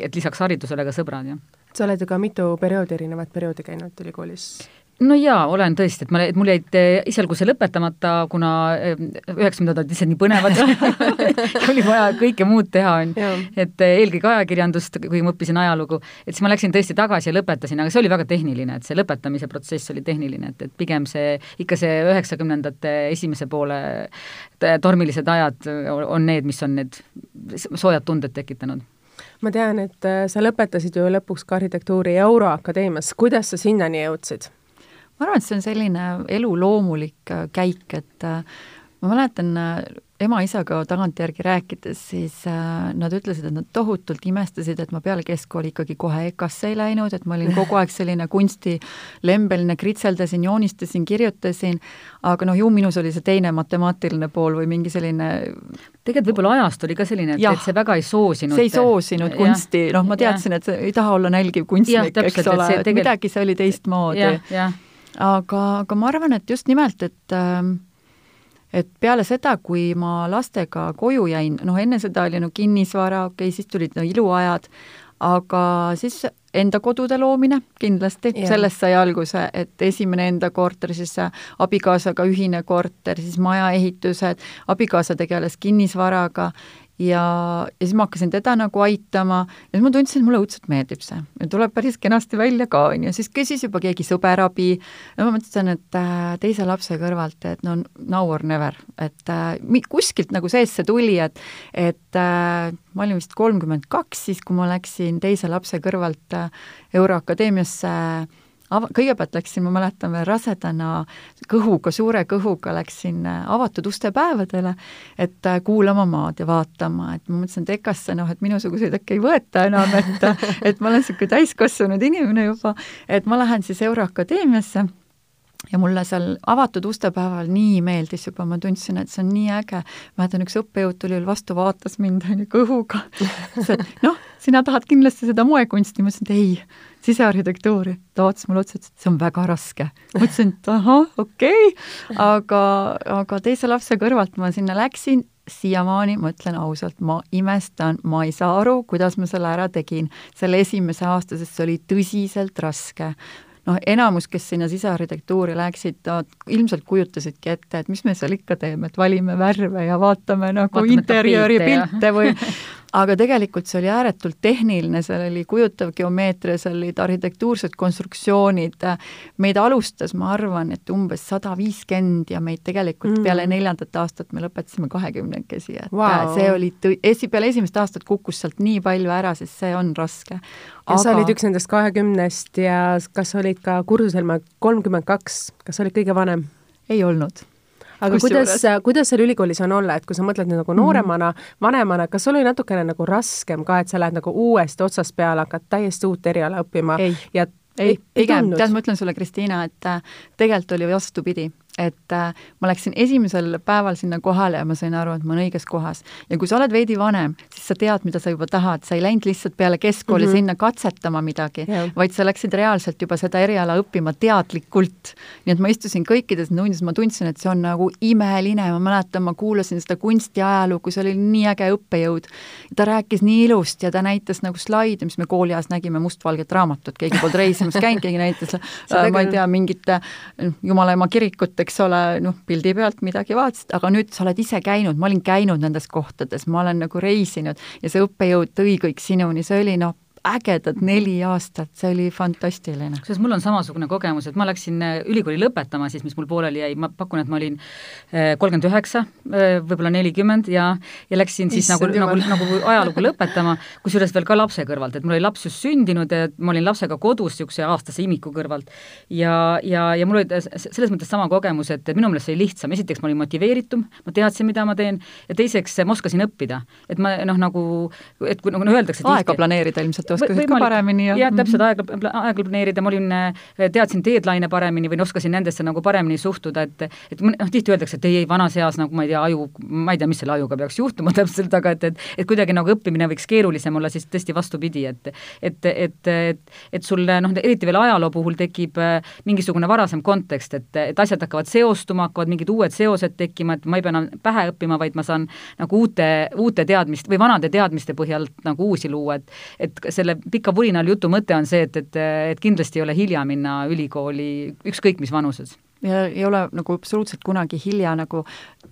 Et lisaks haridusele ka sõbrad, jah. Sa oled ju ka mitu perioodi, erinevat perioodi käinud ülikoolis. No jaa, olen tõesti, et ma, et mul jäid eh, esialgu see lõpetamata, kuna eh, üheksakümnendad olid lihtsalt nii põnevad oli vaja kõike muud teha, on ju. et eh, eelkõige ajakirjandust, kui ma õppisin ajalugu, et siis ma läksin tõesti tagasi ja lõpetasin, aga see oli väga tehniline, et see lõpetamise protsess oli tehniline, et, et pigem see, ikka see üheksakümnendate esimese poole tormilised ajad on need, mis on need soojad tunded tekitanud ma tean, et äh, sa lõpetasid ju lõpuks ka arhitektuuri Euroakadeemias, kuidas sa sinnani jõudsid? ma arvan, et see on selline elu loomulik äh, käik, et äh, ma mäletan ema-isaga tagantjärgi rääkides, siis äh, nad ütlesid, et nad tohutult imestasid, et ma peale keskkooli ikkagi kohe EKA-sse ei läinud, et ma olin kogu aeg selline kunstilembeline, kritseldasin, joonistasin, kirjutasin, aga noh, ju minus oli see teine matemaatiline pool või mingi selline tegelikult võib-olla ajast oli ka selline, et, et see väga ei soosinud. See ei soosinud kunsti, noh, ma teadsin, et ei taha olla nälgiv kunstnik, eks ole, et tegel... midagi see oli teistmoodi. aga, aga ma arvan, et just nimelt, et äh, et peale seda, kui ma lastega koju jäin, noh enne seda oli no kinnisvara, okei okay,, siis tulid no iluajad, aga siis enda kodude loomine kindlasti, sellest sai alguse, et esimene enda korter, siis abikaasaga ühine korter, siis majaehitused, abikaasa tegeles kinnisvaraga ja, ja siis ma hakkasin teda nagu aitama ja siis ma tundsin, et mulle õudselt meeldib see. ja tuleb päris kenasti välja ka, on ju, siis küsis juba keegi sõber abi. Ja ma mõtlesin, et äh, teise lapse kõrvalt, et no now or never, et äh, kuskilt nagu sees see tuli, et et äh, ma olin vist kolmkümmend kaks siis, kui ma läksin teise lapse kõrvalt äh, Euroakadeemiasse äh, ava-, kõigepealt läksin, ma mäletan veel rasedana kõhuga, suure kõhuga läksin äh, avatud uste päevadele, et äh, kuulama maad ja vaatama, et ma mõtlesin, et EKA-sse noh, et minusuguseid äkki ei võeta enam, et et ma olen niisugune täiskasvanud inimene juba, et ma lähen siis Euroakadeemiasse ja mulle seal avatud ustepäeval nii meeldis juba, ma tundsin, et see on nii äge. mäletan, üks õppejõud tuli veel vastu, vaatas mind on ju kõhuga, ütles, et noh, sina tahad kindlasti seda moekunsti, ma ütlesin, et ei, sisearhitektuuri. ta vaatas mulle otsa, ütles, et see on väga raske. ma ütlesin, et ahah, okei okay., aga, aga teise lapse kõrvalt ma sinna läksin, siiamaani ma ütlen ausalt, ma imestan, ma ei saa aru, kuidas ma selle ära tegin selle esimese aasta, sest see oli tõsiselt raske noh, enamus, kes sinna sisearhitektuuri läksid, ilmselt kujutasidki ette, et mis me seal ikka teeme, et valime värve ja vaatame nagu vaatame interjööri pilte või aga tegelikult see oli ääretult tehniline, seal oli kujutav geomeetria, seal olid arhitektuursed konstruktsioonid, meid alustas, ma arvan, et umbes sada viiskümmend ja meid tegelikult mm. peale neljandat aastat me lõpetasime kahekümnekesi, et wow. see oli tõ-, esi-, peale esimest aastat kukkus sealt nii palju ära, sest see on raske. ja aga... sa olid üks nendest kahekümnest ja kas olid ka kursusel ma kolmkümmend kaks, kas olid kõige vanem? ei olnud aga kuidas, kuidas seal ülikoolis on olla, et kui sa mõtled nüüd nagu mhm. nooremana mm, -hmm. vanemana, kas sul oli natukene nagu raskem ka, et sa lähed nagu uuesti otsast peale, hakkad täiesti uut eriala õppima ei. ja ei, pigem, tead, ma ütlen sulle, Kristiina, et äh, tegelikult oli vastupidi et äh, ma läksin esimesel päeval sinna kohale ja ma sain aru, et ma olen õiges kohas. ja kui sa oled veidi vanem, siis sa tead, mida sa juba tahad, sa ei läinud lihtsalt peale keskkooli mm -hmm. sinna katsetama midagi yeah., vaid sa läksid reaalselt juba seda eriala õppima teadlikult. nii et ma istusin kõikides tundides, ma tundsin, et see on nagu imeline, ma mäletan, ma kuulasin seda kunstiajalugu, see oli nii äge õppejõud. ta rääkis nii ilusti ja ta näitas nagu slaide, mis me kooliajast nägime, mustvalget raamatut, keegi polnud reisimas käinud, keegi näitas, ma ei tea, mingit jumala ema kirikut, eks ole, noh, pildi pealt midagi vaatasid, aga nüüd sa oled ise käinud, ma olin käinud nendes kohtades, ma olen nagu reisinud ja see õppejõud tõi kõik sinuni, see oli noh, ägedad neli aastat, see oli fantastiline. kusjuures mul on samasugune kogemus, et ma läksin äh, ülikooli lõpetama siis, mis mul pooleli jäi, ma pakun, et ma olin äh, kolmkümmend üheksa, äh, võib-olla nelikümmend ja, ja läksin siis Issand nagu, nagu, nagu ajalugu lõpetama, kusjuures veel ka lapse kõrvalt, et mul oli laps just sündinud ja ma olin lapsega kodus niisuguse aastase imiku kõrvalt. ja, ja, ja mul oli selles mõttes sama kogemus, et minu meelest see oli lihtsam, esiteks ma olin motiveeritum, ma teadsin, mida ma teen, ja teiseks ma oskasin õppida. et ma noh, nagu, et kui nagu öeldakse aega planeerida ilmselt oskasid ka paremini ja jah, täpselt aega, aega planeerida, ma olin, äh, teadsin deadline'e paremini või oskasin nendesse nagu paremini suhtuda, et et noh, tihti öeldakse, et ei, ei, vanas eas nagu ma ei tea, aju, ma ei tea, mis selle ajuga peaks juhtuma täpselt, aga et, et et kuidagi nagu õppimine võiks keerulisem olla, siis tõesti vastupidi, et et, et, et, et sul noh, eriti veel ajaloo puhul tekib äh, mingisugune varasem kontekst, et, et asjad hakkavad seostuma, hakkavad mingid uued seosed tekkima, et ma ei pea enam pähe õppima, vaid ma saan nagu uute, uute teadmist või vanade teadmiste põhjalt nagu uusi luua, et et selle pika vulinal jutu mõte on see, et, et, et kindlasti ei ole hilja minna ülikooli ükskõik mis vanuses. ja ei ole nagu absoluutselt kunagi hilja nagu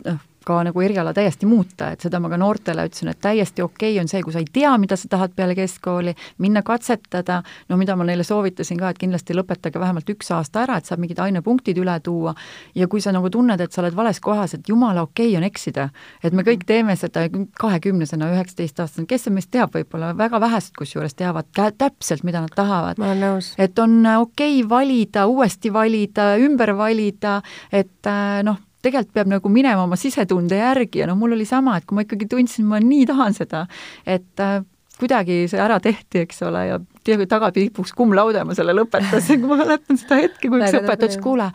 noh, ka nagu eriala täiesti muuta, et seda ma ka noortele ütlesin, et täiesti okei okay on see, kui sa ei tea, mida sa tahad peale keskkooli, minna katsetada, no mida ma neile soovitasin ka, et kindlasti lõpetage vähemalt üks aasta ära, et saab mingid ainepunktid üle tuua, ja kui sa nagu tunned, et sa oled vales kohas, et jumala okei okay on eksida, et me kõik teeme seda kahekümnesena, üheksateistaastasena, kes meist teab, võib-olla väga vähesed kusjuures teavad täpselt, mida nad tahavad. et on okei okay valida, uuesti valida, ümber valida, et äh, noh, tegelikult peab nagu minema oma sisetunde järgi ja noh, mul oli sama, et kui ma ikkagi tundsin, ma nii tahan seda, et äh, kuidagi see ära tehti, eks ole, ja tagatipuks cum laude ma selle lõpetasin, kui ma mäletan seda hetke, kui üks õpetaja ütles, kuule,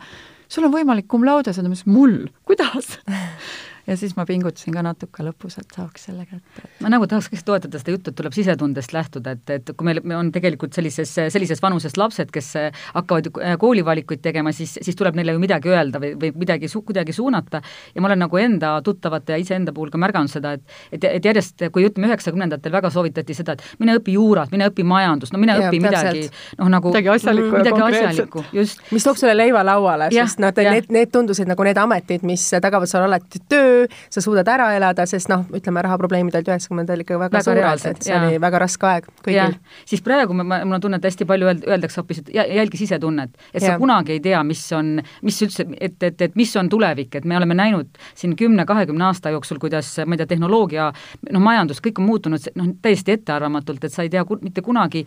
sul on võimalik cum laude saada, ma ütlesin, mul, kuidas ja siis ma pingutasin ka natuke lõpus, et saaks selle kätte. ma nagu tahaks toetada seda juttu, et tuleb sisetundest lähtuda, et, et kui meil on tegelikult sellises, sellises vanuses lapsed, kes hakkavad koolivalikuid tegema, siis, siis tuleb neile ju midagi öelda või, või midagi su-, kuidagi suunata ja ma olen nagu enda tuttavate ja iseenda puhul ka märganud seda, et et, et järjest, kui ütleme, üheksakümnendatel väga soovitati seda, et mine õpi juurat, mine õpi majandust, no mine ja, õpi midagi noh, nagu midagi asjalikku midagi ja asjalikku, just. mis toob sulle leiva lauale, sest noh, need, need tundusid nagu need ametid, mis tagavad sulle alati töö, töö, sa suudad ära elada, sest noh, ütleme rahaprobleemid olid üheksakümnendatel ikka väga, väga suured, et see ja. oli väga raske aeg kõigil. siis praegu ma, mul on tunne, et hästi palju öeld, öeldakse hoopis, et jälgi sisetunnet, et ja. sa kunagi ei tea, mis on, mis üldse, et, et, et mis on tulevik, et me oleme näinud siin kümne-kahekümne aasta jooksul, kuidas ma ei tea, tehnoloogia, noh, majandus, kõik on muutunud noh, täiesti ettearvamatult, et sa ei tea ku, mitte kunagi,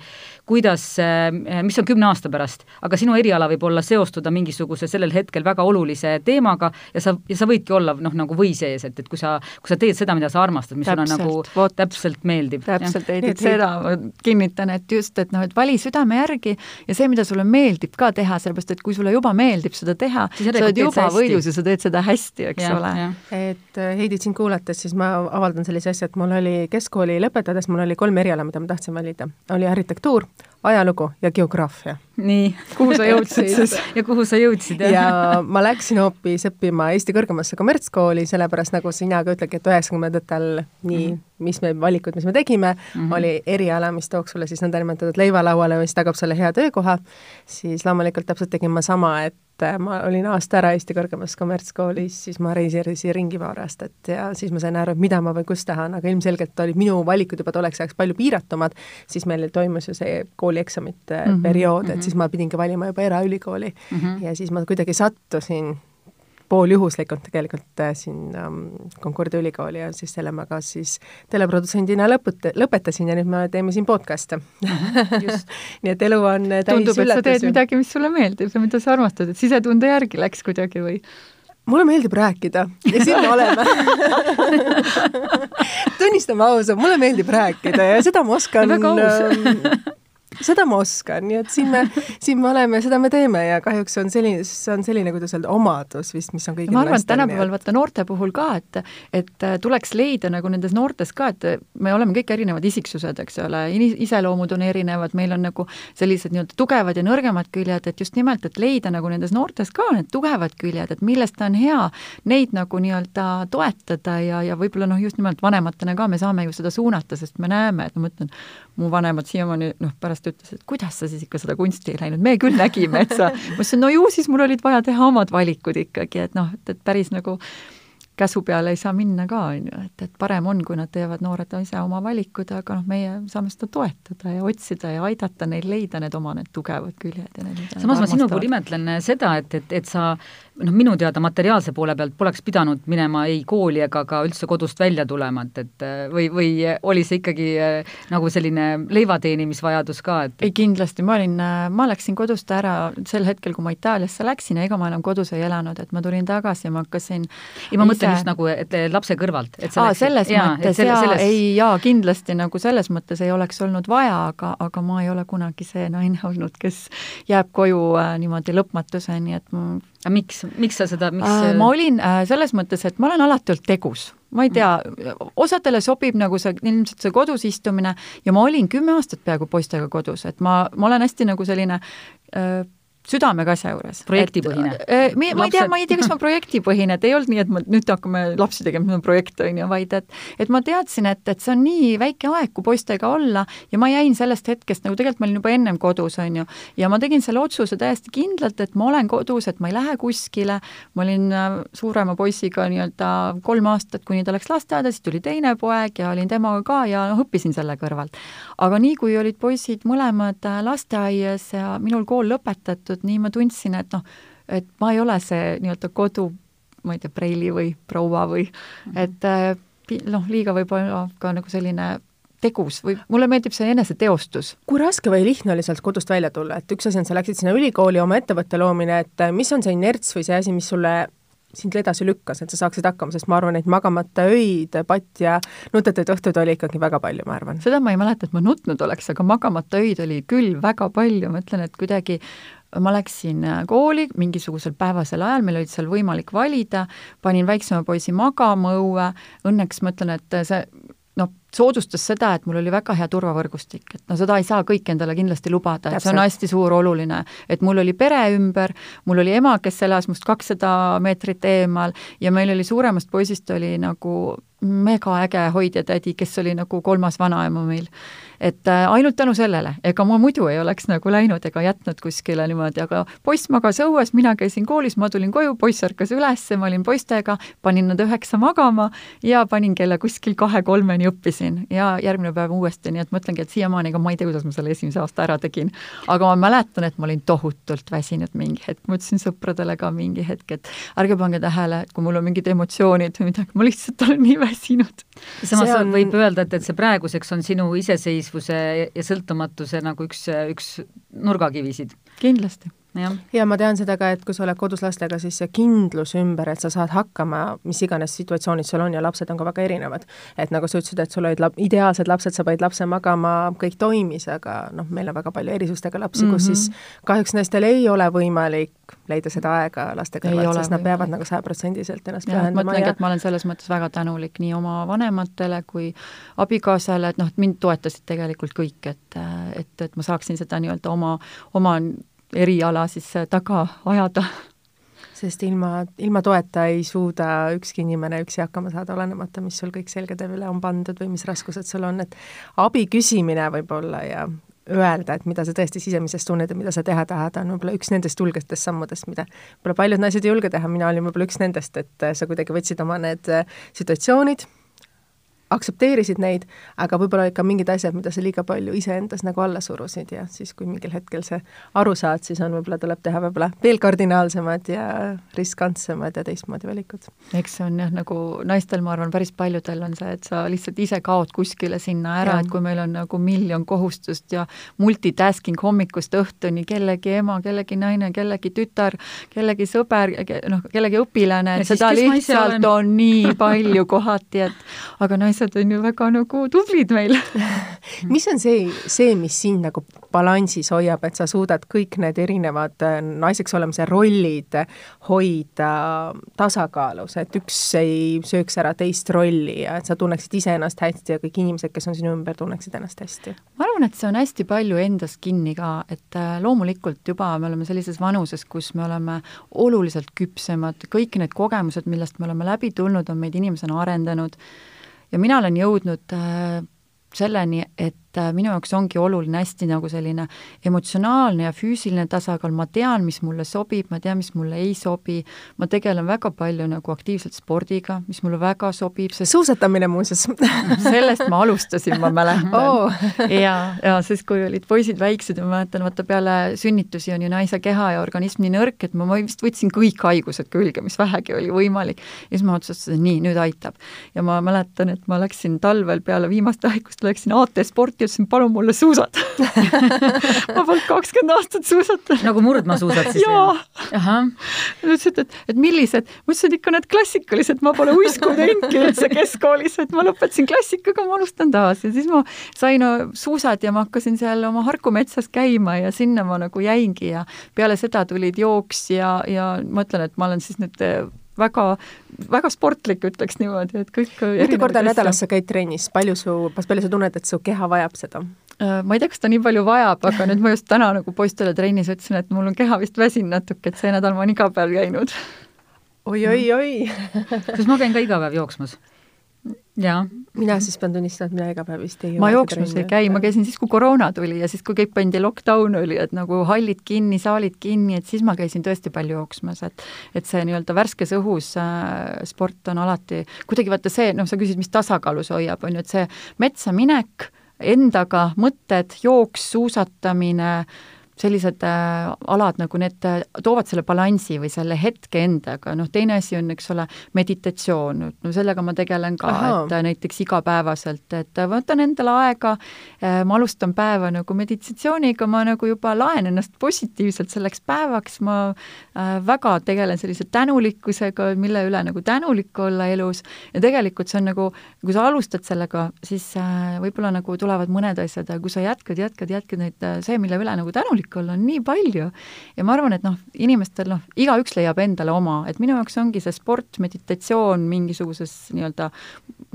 kuidas, mis on kümne aasta pärast, aga sinu eriala võib olla seostuda mingisuguse sellel hetkel väga olulise teemaga ja sa, ja sa võidki olla noh, nagu või sees, et, et kui sa, kui sa teed seda, mida sa armastad, mis täpselt, sulle nagu võt, täpselt meeldib. täpselt, Heidit, seda ma kinnitan, et just, et noh, et vali südame järgi ja see, mida sulle meeldib ka teha, sellepärast et kui sulle juba meeldib seda teha, sa oled juba võidus ja sa teed seda hästi, eks ja, ole. et äh, Heidit sind kuulates, siis ma avaldan sellise asja, et mul oli keskkooli lõpetades, mul oli kolm eriala, mida ma tahtsin valida. oli arhitektuur, ajalugu ja geograafia. nii, kuhu sa jõudsid ja kuhu sa jõudsid, ja ma läksin hoopis õppima Eesti kõrgemasse kommertskooli, sellepärast nagu sina ka ütledki, et üheksakümnendatel nii mm., mis me, valikud, mis me tegime mm, -hmm. oli eriala, mis tooks sulle siis nõndanimetatud leiva lauale, mis tagab sulle hea töökoha, siis loomulikult täpselt tegin ma sama, et et ma olin aasta ära Eesti kõrgemas kommertskoolis, siis ma reisisin ringi paar aastat ja siis ma sain aru, et mida ma või kus tahan, aga ilmselgelt olid minu valikud juba tolleks ajaks palju piiratumad, siis meil toimus ju see koolieksamite mm -hmm, periood, et -hmm. siis ma pidingi valima juba eraülikooli mm -hmm. ja siis ma kuidagi sattusin pooljuhuslikult tegelikult äh, siin ähm, Concordia ülikooli ja siis selle ma ka siis teleprodutsendina lõput-, lõpetasin ja nüüd me teeme siin podcast'e. Mhm, nii et elu on täis tundub, et sa teed midagi, mis sulle meeldib ja mida sa armastad, et sisetunde järgi läks kuidagi või? mulle meeldib rääkida ja siin me oleme. Tunnistame ausalt, mulle meeldib rääkida ja seda ma oskan väga aus seda ma oskan, nii et siin me, siin me oleme, seda me teeme ja kahjuks on selline, see on selline, kuidas öelda, omadus vist, mis on kõigil ma arvan, et tänapäeval vaata noorte puhul ka, et et äh, tuleks leida nagu nendes noortes ka, et me oleme kõik erinevad isiksused, eks ole, iseloomud on erinevad, meil on nagu sellised nii-öelda tugevad ja nõrgemad küljed, et just nimelt, et leida nagu nendes noortes ka need tugevad küljed, et millest on hea neid nagu nii-öelda toetada ja, ja võib-olla noh, just nimelt vanematena ka me saame ju seda suunata, sest me näeme, et ma mõtlen, mu vanemad siiamaani noh, pärast ütlesid, et kuidas sa siis ikka seda kunsti ei läinud, me küll nägime, et sa, ma ütlesin, no ju siis mul olid vaja teha omad valikud ikkagi, et noh, et, et päris nagu käsu peale ei saa minna ka, on ju, et, et parem on, kui nad teevad, noored ise oma valikud, aga noh, meie saame seda toetada ja otsida ja aidata neil leida need oma need tugevad küljed ja need samas ma sinu puhul imetlen seda, et, et, et sa noh, minu teada materiaalse poole pealt poleks pidanud minema ei kooli ega ka üldse kodust välja tulema, et, et või, või oli see ikkagi äh, nagu selline leiva teenimisvajadus ka, et ei, kindlasti, ma olin, äh, ma läksin kodust ära sel hetkel, kui ma Itaaliasse läksin ja ega ma enam kodus ei elanud, et ma tulin tagasi ja ma hakkasin ei, ma mõtlen just nagu, et lapse kõrvalt, et aa, selles jaa, mõttes jaa selles..., ei jaa, kindlasti nagu selles mõttes ei oleks olnud vaja, aga, aga ma ei ole kunagi see naine olnud, kes jääb koju äh, niimoodi lõpmatuseni, et ma aga miks, miks sa seda, miks äh, ma olin äh, selles mõttes, et ma olen alati olnud tegus. Ma ei tea, osadele sobib nagu see, ilmselt see kodus istumine ja ma olin kümme aastat peaaegu poistega kodus, et ma, ma olen hästi nagu selline äh, südamega asja juures. projektipõhine? Äh, ma, ma ei tea, ma ei tea, kas ma projektipõhine, et ei olnud nii, et ma nüüd hakkame lapsi tegema, see on projekt, on ju, vaid et et ma teadsin, et, et see on nii väike aeg, kui poistega olla ja ma jäin sellest hetkest, nagu tegelikult ma olin juba ennem kodus, on ju, ja ma tegin selle otsuse täiesti kindlalt, et ma olen kodus, et ma ei lähe kuskile, ma olin äh, suurema poisiga nii-öelda kolm aastat, kuni ta läks lasteaeda, siis tuli teine poeg ja olin temaga ka ja noh, õppisin selle kõrvalt. aga nii, kui olid poisid mõlemad äh, lasteaias ja minul kool lõpetatud, tehtud, nii ma tundsin, et noh, et ma ei ole see nii-öelda kodu, ma ei tea, preili või proua või -hmm. et äh, noh, liiga võib-olla ka nagu selline tegus või mulle meeldib see eneseteostus. kui raske või lihtne oli sealt kodust välja tulla, et üks asi on, sa läksid sinna ülikooli, oma ettevõtte loomine, et äh, mis on see inerts või see asi, mis sulle sind edasi lükkas, et sa saaksid hakkama, sest ma arvan, et magamata öid, patt ja nutetuid õhtuid oli ikkagi väga palju, ma arvan. seda ma ei mäleta, et ma nutnud oleks, aga magamata öid oli küll väga palju, ma ütlen, et kuidagi ma läksin äh, kooli mingisugusel päevasel ajal, meil olid seal võimalik valida, panin väiksema poisi magama õue, õnneks ma ütlen, et see noh, soodustas seda, et mul oli väga hea turvavõrgustik, et no seda ei saa kõik endale kindlasti lubada, et see on hästi suur oluline. et mul oli pere ümber, mul oli ema, kes elas must kakssada meetrit eemal ja meil oli suuremast poisist oli nagu megaäge hoidjatädi, kes oli nagu kolmas vanaema meil et äh, ainult tänu sellele, ega ma muidu ei oleks nagu läinud ega jätnud kuskile niimoodi, aga poiss magas õues, mina käisin koolis, ma tulin koju, poiss ärkas üles, ma olin poistega, panin nad üheksa magama ja panin kella kuskil kahe-kolmeni õppisin ja järgmine päev uuesti, nii et mõtlengi, et siiamaani, ega ma ei tea, kuidas ma selle esimese aasta ära tegin. aga ma mäletan, et ma olin tohutult väsinud mingi hetk, ma ütlesin sõpradele ka mingi hetk, et ärge pange tähele, et kui mul on mingid emotsioonid või midagi, ma lihtsalt olen nii väsinud. samas on... võib öelda, et, et see praeguseks on sinu iseseisvus iseseisvuse ja sõltumatuse nagu üks, üks nurgakivisid. kindlasti ja. ma tean seda ka, et kui sa oled kodus lastega, siis see kindlus ümber, et sa saad hakkama, mis iganes situatsioonid sul on ja lapsed on ka väga erinevad. et nagu sa ütlesid, et sul olid lap-, ideaalsed lapsed, sa panid lapse magama, kõik toimis, aga noh, meil on väga palju erisustega lapsi mm, -hmm. kus siis mhm. kahjuks naistel ei ole võimalik leida seda aega laste kõrvalt, sest nad peavad nagu sajaprotsendiliselt ennast pühendama. ma ütlengi ja..., et ma olen selles mõttes väga tänulik nii oma vanematele kui abikaasale, et noh, et mind toetasid tegelikult kõik, et, et, et ma saaksin seda nii-öelda oma, oma eriala siis äh, taga ajada. sest ilma, ilma toeta ei suuda ükski inimene üksi hakkama saada, olenemata, mis sul kõik selgade üle on pandud või mis raskused sul on, et abi küsimine võib-olla ja öelda, et mida sa tõesti sisemises tunned ja mida sa teha tahad, on võib-olla üks nendest julgetest sammudest, mida võib-olla paljud naised ei julge teha, mina olin võib-olla üks nendest, et sa kuidagi võtsid oma need äh, situatsioonid, aktsepteerisid neid, aga võib-olla ikka mingid asjad, mida sa liiga palju iseendas nagu alla surusid ja siis, kui mingil hetkel see aru saad, siis on, võib-olla tuleb teha võib-olla veel kardinaalsemad ja riskantsemad ja teistmoodi valikud. eks see on jah, nagu naistel, ma arvan, päris paljudel on see, et sa lihtsalt ise kaod kuskile sinna ära, et kui meil on nagu miljon kohustust ja multitasking hommikust õhtuni, kellegi ema, kellegi naine, kellegi tütar, kellegi sõber, noh, kellegi õpilane, et seda lihtsalt on nii palju kohati, et aga naised naised on ju väga nagu tublid meil. Mis on see, see, mis sind nagu balansis hoiab, et sa suudad kõik need erinevad äh, naiseks olemise rollid hoida tasakaalus, et üks ei sööks ära teist rolli ja et sa tunneksid iseennast hästi ja kõik inimesed, kes on sinu ümber, tunneksid ennast hästi? ma arvan, et see on hästi palju endas kinni ka, et äh, loomulikult juba me oleme sellises vanuses, kus me oleme oluliselt küpsemad, kõik need kogemused, millest me oleme läbi tulnud, on meid inimesena arendanud ja mina olen jõudnud äh, selleni, et äh, minu jaoks ongi oluline hästi nagu selline emotsionaalne ja füüsiline tasakaal, ma tean, mis mulle sobib, ma tean, mis mulle ei sobi, ma tegelen väga palju nagu aktiivselt spordiga, mis mulle väga sobib, sest suusatamine muuseas sellest ma alustasin, ma mäletan oh. ja, ja siis, kui olid poisid väiksed ja ma mäletan, vaata peale sünnitusi on ju naise keha ja organism nii nõrk, et ma, vist võtsin kõik haigused külge, mis vähegi oli võimalik. ja siis ma otsustasin, nii, nüüd aitab. ja ma mäletan, et ma läksin talvel peale viimast haigust, läksin AT Sporti ja ütlesin, palun mulle suusad ma polnud kakskümmend aastat suusatanud. nagu murdmaasuusad siis? jaa. Nad ütlesid, et, et millised, ma ütlesin ikka need klassikalised, ma pole uisku teinudki üldse keskkoolis, et ma lõpetasin klassikaga, ma alustan taas ja siis ma sain suusad ja ma hakkasin seal oma Harku metsas käima ja sinna ma nagu jäingi ja peale seda tulid jooks ja, ja ma ütlen, et ma olen siis nüüd väga, väga sportlik, ütleks niimoodi, et kõik mitu korda nädalas sa käid trennis, palju su, palju sa tunned, et su keha vajab seda? Äh, ma ei tea, kas ta nii palju vajab, aga nüüd ma just täna nagu poistele trennis ütlesin, et mul on keha vist väsinud natuke, et see nädal ma olen iga päev käinud oi, oi, oi sest ma käin ka iga päev jooksmas. Mina siis pean tunnistama, et mina iga päev vist ei ma jooksmas ei käi, ma käisin siis, kui koroona tuli ja siis, kui kõik pandi lockdown oli, et nagu hallid kinni, saalid kinni, et siis ma käisin tõesti palju jooksmas, et et see nii-öelda värskes õhus äh, sport on alati, kuidagi vaata see, noh, sa küsid, mis tasakaalu see hoiab, on ju, et see metsa minek, endaga mõtted, jooks, suusatamine äh,, sellised äh, alad nagu need äh, toovad selle balansi või selle hetke endaga, noh teine asi on, eks ole, meditatsioon, no sellega ma tegelen ka, et äh, näiteks igapäevaselt, et võtan endale aega ma alustan päeva nagu meditatsiooniga, ma nagu juba laen ennast positiivselt selleks päevaks, ma väga tegelen sellise tänulikkusega, mille üle nagu tänulik olla elus. Ja tegelikult see on nagu, kui sa alustad sellega, siis äh, võib-olla nagu tulevad mõned asjad, aga kui sa jätkad, jätkad, jätkad neid, see, mille üle nagu tänulik olla on nii palju ja ma arvan, et noh, inimestel noh, igaüks leiab endale oma, et minu jaoks ongi see sport, meditatsioon mingisuguses nii-öelda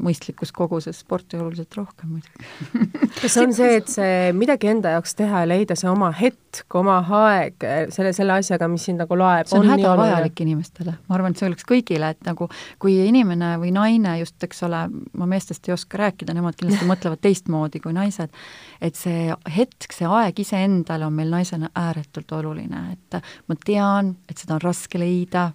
mõistlikus koguses, sporti oluliselt rohkem muidugi. Kas on see, et see midagi enda jaoks teha ja leida see oma hetk, oma aeg selle, selle asjaga, mis sind nagu loeb, see on, on hädavajalik inimestele, ma arvan, et see oleks kõigile, et nagu kui inimene või naine just, eks ole, ma meestest ei oska rääkida, nemad kindlasti mõtlevad teistmoodi kui naised, et see hetk, see aeg iseendale on meil naisena ääretult oluline, et ma tean, et seda on raske leida,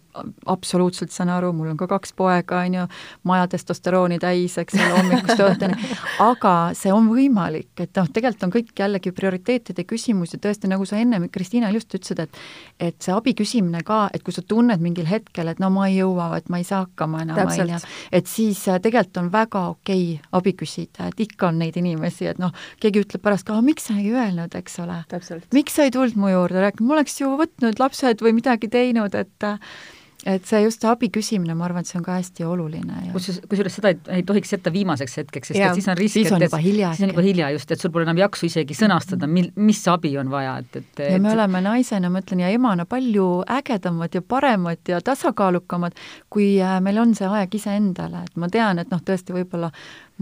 absoluutselt saan aru, mul on ka kaks poega, on ju, maja testosterooni täis, eks ole, hommikust õhtuni, aga see on võimalik, et noh, tegelikult on kõik jällegi prioriteetide küsimus ja tõesti, nagu sa enne, Kristiina, just ütlesid, et et see abi küsimine ka, et kui sa tunned mingil hetkel, et no ma ei jõua, et ma ei saa hakkama enam, on ju, et siis äh, tegelikult on väga okei okay abi küsida, et ikka on neid inimesi, et noh, keegi ütleb pärast ka, miks sa ei öelnud, eks ole. miks sa ei tulnud mu juurde rääkima, ma oleks ju võtnud lapsed või midagi teinud, et et see just see abi küsimine, ma arvan, et see on ka hästi oluline ja kusjuures, kusjuures seda ei, ei tohiks jätta viimaseks hetkeks, sest ja, et siis on risk, et siis on juba hilja, siis on juba hilja just, et sul pole enam jaksu isegi sõnastada, mil, mis abi on vaja, et, et ja et... me oleme naisena, ma ütlen, ja emana palju ägedamad ja paremad ja tasakaalukamad, kui äh, meil on see aeg iseendale, et ma tean, et noh, tõesti võib-olla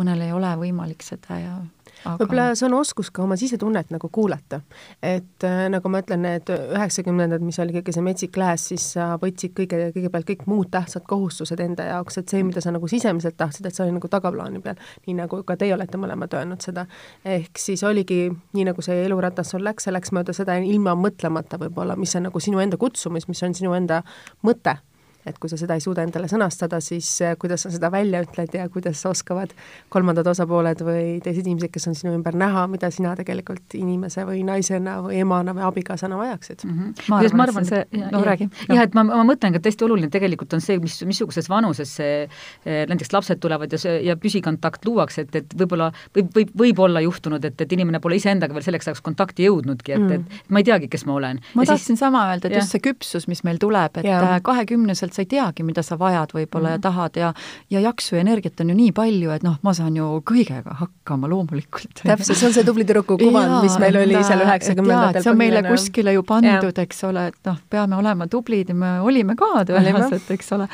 mõnel ei ole võimalik seda ja aga... võib-olla see on oskus ka oma sisetunnet nagu kuulata. et äh, nagu ma ütlen, need üheksakümnendad, mis oli kõige see metsik lääs, siis sa võtsid kõige, kõigepealt kõik muud tähtsad kohustused enda jaoks, et see, mida sa nagu sisemiselt tahtsid, et see oli nagu tagaplaani peal, nii nagu ka teie olete mõlemad öelnud seda. ehk siis oligi nii, nagu see eluratas sul läks, see läks mööda seda ilma mõtlemata võib-olla, mis on nagu sinu enda kutsumus, mis on sinu enda mõte et kui sa seda ei suuda endale sõnastada, siis eh, kuidas sa seda välja ütled ja kuidas oskavad kolmandad osapooled või teised inimesed, kes on sinu ümber näha, mida sina tegelikult inimese või naisena või emana või abikaasana vajaksid mm. -hmm. ma arvan, ma arvan, see, no räägi. jah, et ma, ma mõtlen ka, et hästi oluline tegelikult on see, mis, missuguses vanuses see eh, näiteks lapsed tulevad ja see, ja püsikontakt luuakse, et, et võib-olla võib, võib, võib olla juhtunud, et, et inimene pole iseendaga veel selleks ajaks kontakti jõudnudki, et mm., et ma ei teagi, kes ma olen. ma ja tahtsin siis... sama öelda, et ja. just see küpsus, mis meil tuleb, et kahekümneselt sa ei teagi, mida sa vajad võib-olla mm -hmm. ja Mhm. tahad ja ja jaksu ja energiat on ju nii palju, et noh, ma saan ju kõigega hakkama loomulikult. täpselt, see on see tubli tüdruku kuvand, mis meil oli seal üheksakümnendatel. see on meile kuskile ju pandud, eks ole, et noh, peame olema tublid ja me olime ka tõenäoliselt, eks ole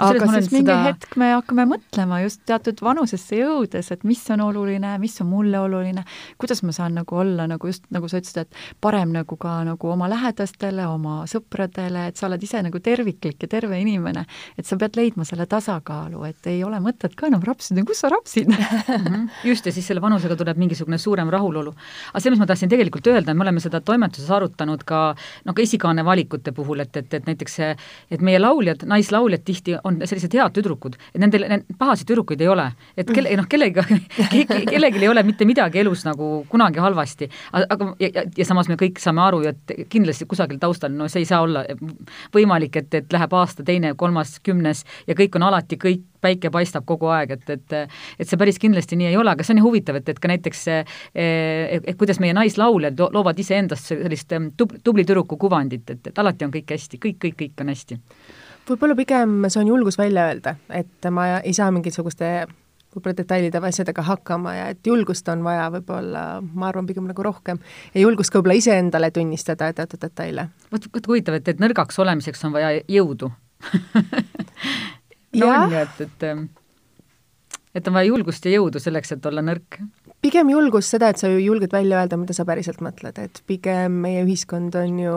aga siis mingi seda... hetk me hakkame mõtlema just teatud vanusesse jõudes, et mis on oluline, mis on mulle oluline, kuidas ma saan nagu olla nagu just, nagu sa ütlesid, et parem nagu ka nagu oma lähedastele, oma sõpradele, et sa oled ise nagu terviklik ja terve inimene. et sa pead leidma selle tasakaalu, et ei ole mõtet ka enam rapsida, kus sa rapsid? -hmm. just, ja siis selle vanusega tuleb mingisugune suurem rahulolu. aga see, mis ma tahtsin tegelikult öelda, me oleme seda toimetuses arutanud ka noh, ka esikaane valikute puhul, et, et, et näiteks see, et meie lauljad, naislauljad tihti on sellised head tüdrukud, et nendel, pahasid tüdrukuid ei ole. et kelle, noh, kellega ke,, kellelgi ei ole mitte midagi elus nagu kunagi halvasti. aga, ja, ja, ja samas me kõik saame aru ju, et kindlasti kusagil taustal, no see ei saa olla võimalik, et, et läheb aasta, teine, kolmas, kümnes ja kõik on alati kõik päike paistab kogu aeg, et, et et see päris kindlasti nii ei ole, aga see on nii huvitav, et, et ka näiteks et, et kuidas meie naislauljad loovad iseendast sellist tub-, tubli tüdruku kuvandit, et, et alati on kõik hästi, kõik, kõik, kõik on hästi võib-olla pigem see on julgus välja öelda, et ma ei saa mingisuguste võib-olla detailide või asjadega hakkama ja et julgust on vaja võib-olla, ma arvan, pigem nagu rohkem ja julgust ka võib-olla iseendale tunnistada teatud detaile. vot, vot huvitav, et, et nõrgaks olemiseks on vaja jõudu no ja. on ju, et, et et on vaja julgust ja jõudu selleks, et olla nõrk pigem julgust seda, et sa ju julged välja öelda, mida sa päriselt mõtled, et pigem meie ühiskond on ju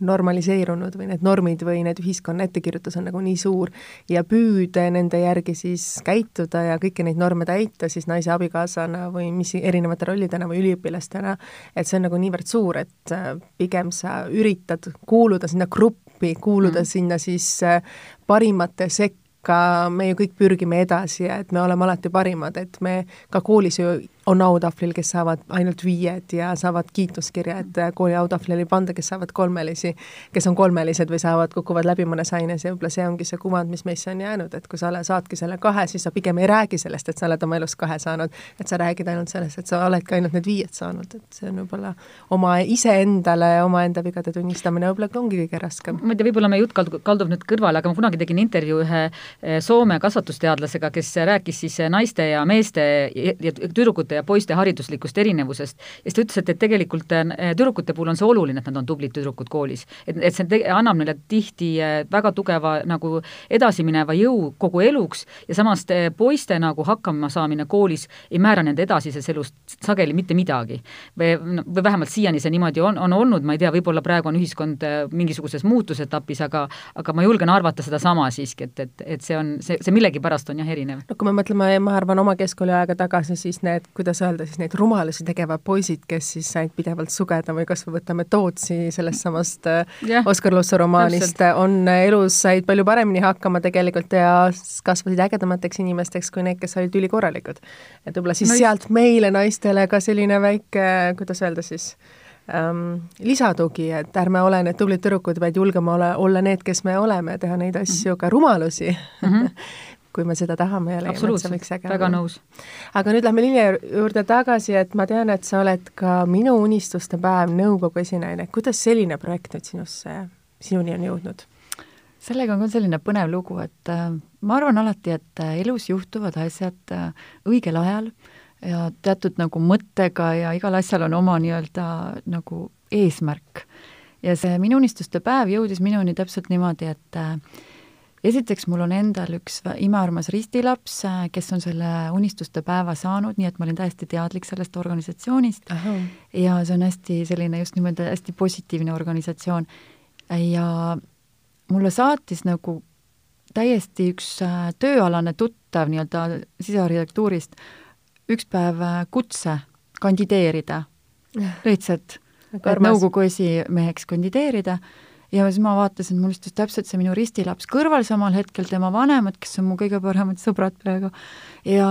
normaliseerunud või need normid või need ühiskonna ettekirjutus on nagu nii suur ja püüde nende järgi siis käituda ja kõiki neid norme täita siis naise abikaasana või mis erinevate rollidena või üliõpilastena, et see on nagu niivõrd suur, et äh, pigem sa üritad kuuluda sinna gruppi, kuuluda mm. sinna siis äh, parimate sekka, me ju kõik pürgime edasi ja et me oleme alati parimad, et me ka koolis ju on autahvlil, kes saavad ainult viied ja saavad kiituskirja, et kooli autahvlil ei panda, kes saavad kolmelisi, kes on kolmelised või saavad, kukuvad läbi mõnes aines ja võib-olla see ongi see kuvand, mis meisse on jäänud, et kui sa saadki selle kahe, siis sa pigem ei räägi sellest, et sa oled oma elus kahe saanud, et sa räägid ainult sellest, et sa oledki ainult need viied saanud, et see on võib-olla oma iseendale omaenda vigade tunnistamine võib-olla ongi kõige raskem. ma ei tea, võib-olla meie jutt kaldub, kaldub nüüd kõrvale, aga ma kunagi tegin intervjuu ühe eh, Soome kasvatusteadlasega, kes rääkis siis naiste ja meeste ja tüdrukute tüdrukute ja poiste hariduslikust erinevusest. ja siis ta ütles, et, et tegelikult äh, tüdrukute puhul on see oluline, et nad on tublid tüdrukud koolis. et, et see annab neile tihti äh, väga tugeva nagu edasimineva jõu kogu eluks ja samas äh, poiste nagu hakkamasaamine koolis ei määra nende edasises elus sageli mitte midagi. või, või vähemalt siiani see niimoodi on, on olnud, ma ei tea, võib-olla praegu on ühiskond mingisuguses muutusetapis, aga aga ma julgen arvata sedasama siiski, et, et, et see on, see, see millegipärast on jah erinev. no kui me mõtleme, ma arvan, oma keskkooliaega tagasi, siis need, kuidas öelda siis, neid rumalusi tegevad poisid, kes siis said pidevalt sugeda või kas või võtame Tootsi sellest samast yeah. Oskar Lusso romaanist, on elus, said palju paremini hakkama tegelikult ja kasvasid ägedamateks inimesteks kui need, kes olid ülikorralikud. et võib-olla siis no, sealt meile, naistele, ka selline väike, kuidas öelda siis, ähm, lisatugi, et ärme ole need tublid tüdrukud, vaid julgeme ole, olla need, kes me oleme, teha neid asju mm -hmm. ka rumalusi mm. -hmm kui me seda tahame ja leiame, et see võiks äge olla. väga nõus. aga nüüd lähme Lilja juurde tagasi, et ma tean, et sa oled ka Minu unistuste päev nõukogu esinaine, kuidas selline projekt nüüd sinusse, sinuni on jõudnud? sellega on ka selline põnev lugu, et äh, ma arvan alati, et äh, elus juhtuvad asjad äh, õigel ajal ja teatud nagu mõttega ja igal asjal on oma nii-öelda nagu eesmärk. ja see Minu unistuste päev jõudis minuni täpselt niimoodi, et esiteks mul on endal üks imearmas ristilaps, äh, kes on selle unistuste päeva saanud, nii et ma olin täiesti teadlik sellest organisatsioonist Aha. ja see on hästi selline just nimelt hästi positiivne organisatsioon. ja mulle saatis nagu täiesti üks äh, tööalane tuttav nii-öelda sisearhitektuurist üks päev äh, kutse kandideerida, lihtsalt, nõukogu esimeheks kandideerida ja siis ma vaatasin, mul istus täpselt see minu ristilaps kõrval samal hetkel, tema vanemad, kes on mu kõige paremad sõbrad praegu, ja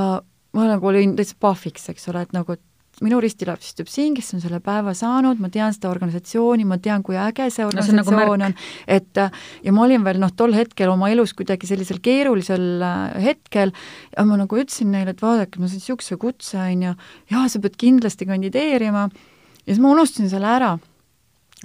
ma nagu olin täitsa pahviks, eks ole, et nagu minu ristilaps istub siin, kes on selle päeva saanud, ma tean seda organisatsiooni, ma tean, kui äge see organisatsioon no, on, nagu on, et ja ma olin veel noh, tol hetkel oma elus kuidagi sellisel keerulisel äh, hetkel ja ma nagu ütlesin neile, et vaadake, ma sain niisuguse kutse, on ju, jaa, sa pead kindlasti kandideerima, ja siis ma unustasin selle ära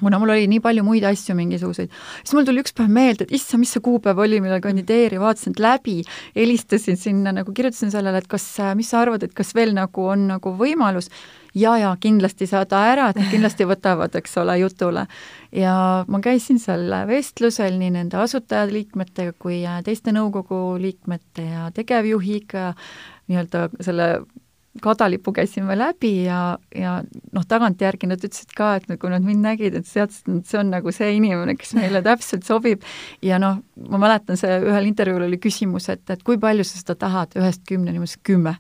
kuna mul oli nii palju muid asju mingisuguseid, siis mul tuli üks päev meelde, et issand, mis see kuupäev oli, millal kandideerida, vaatasin läbi, helistasin sinna nagu, kirjutasin sellele, et kas, mis sa arvad, et kas veel nagu on nagu võimalus, ja, ja kindlasti saada ära, et nad kindlasti võtavad, eks ole, jutule. ja ma käisin seal vestlusel nii nende asutajaliikmetega kui teiste nõukogu liikmete ja tegevjuhiga, nii-öelda selle kadalipu käisime läbi ja, ja noh, tagantjärgi nad ütlesid ka, et kui nad mind nägid, et teadsid, et see on nagu see inimene, kes meile täpselt sobib ja noh, ma mäletan, see ühel intervjuul oli küsimus, et, et kui palju sa seda tahad, ühest kümneni, ma ütlesin kümme.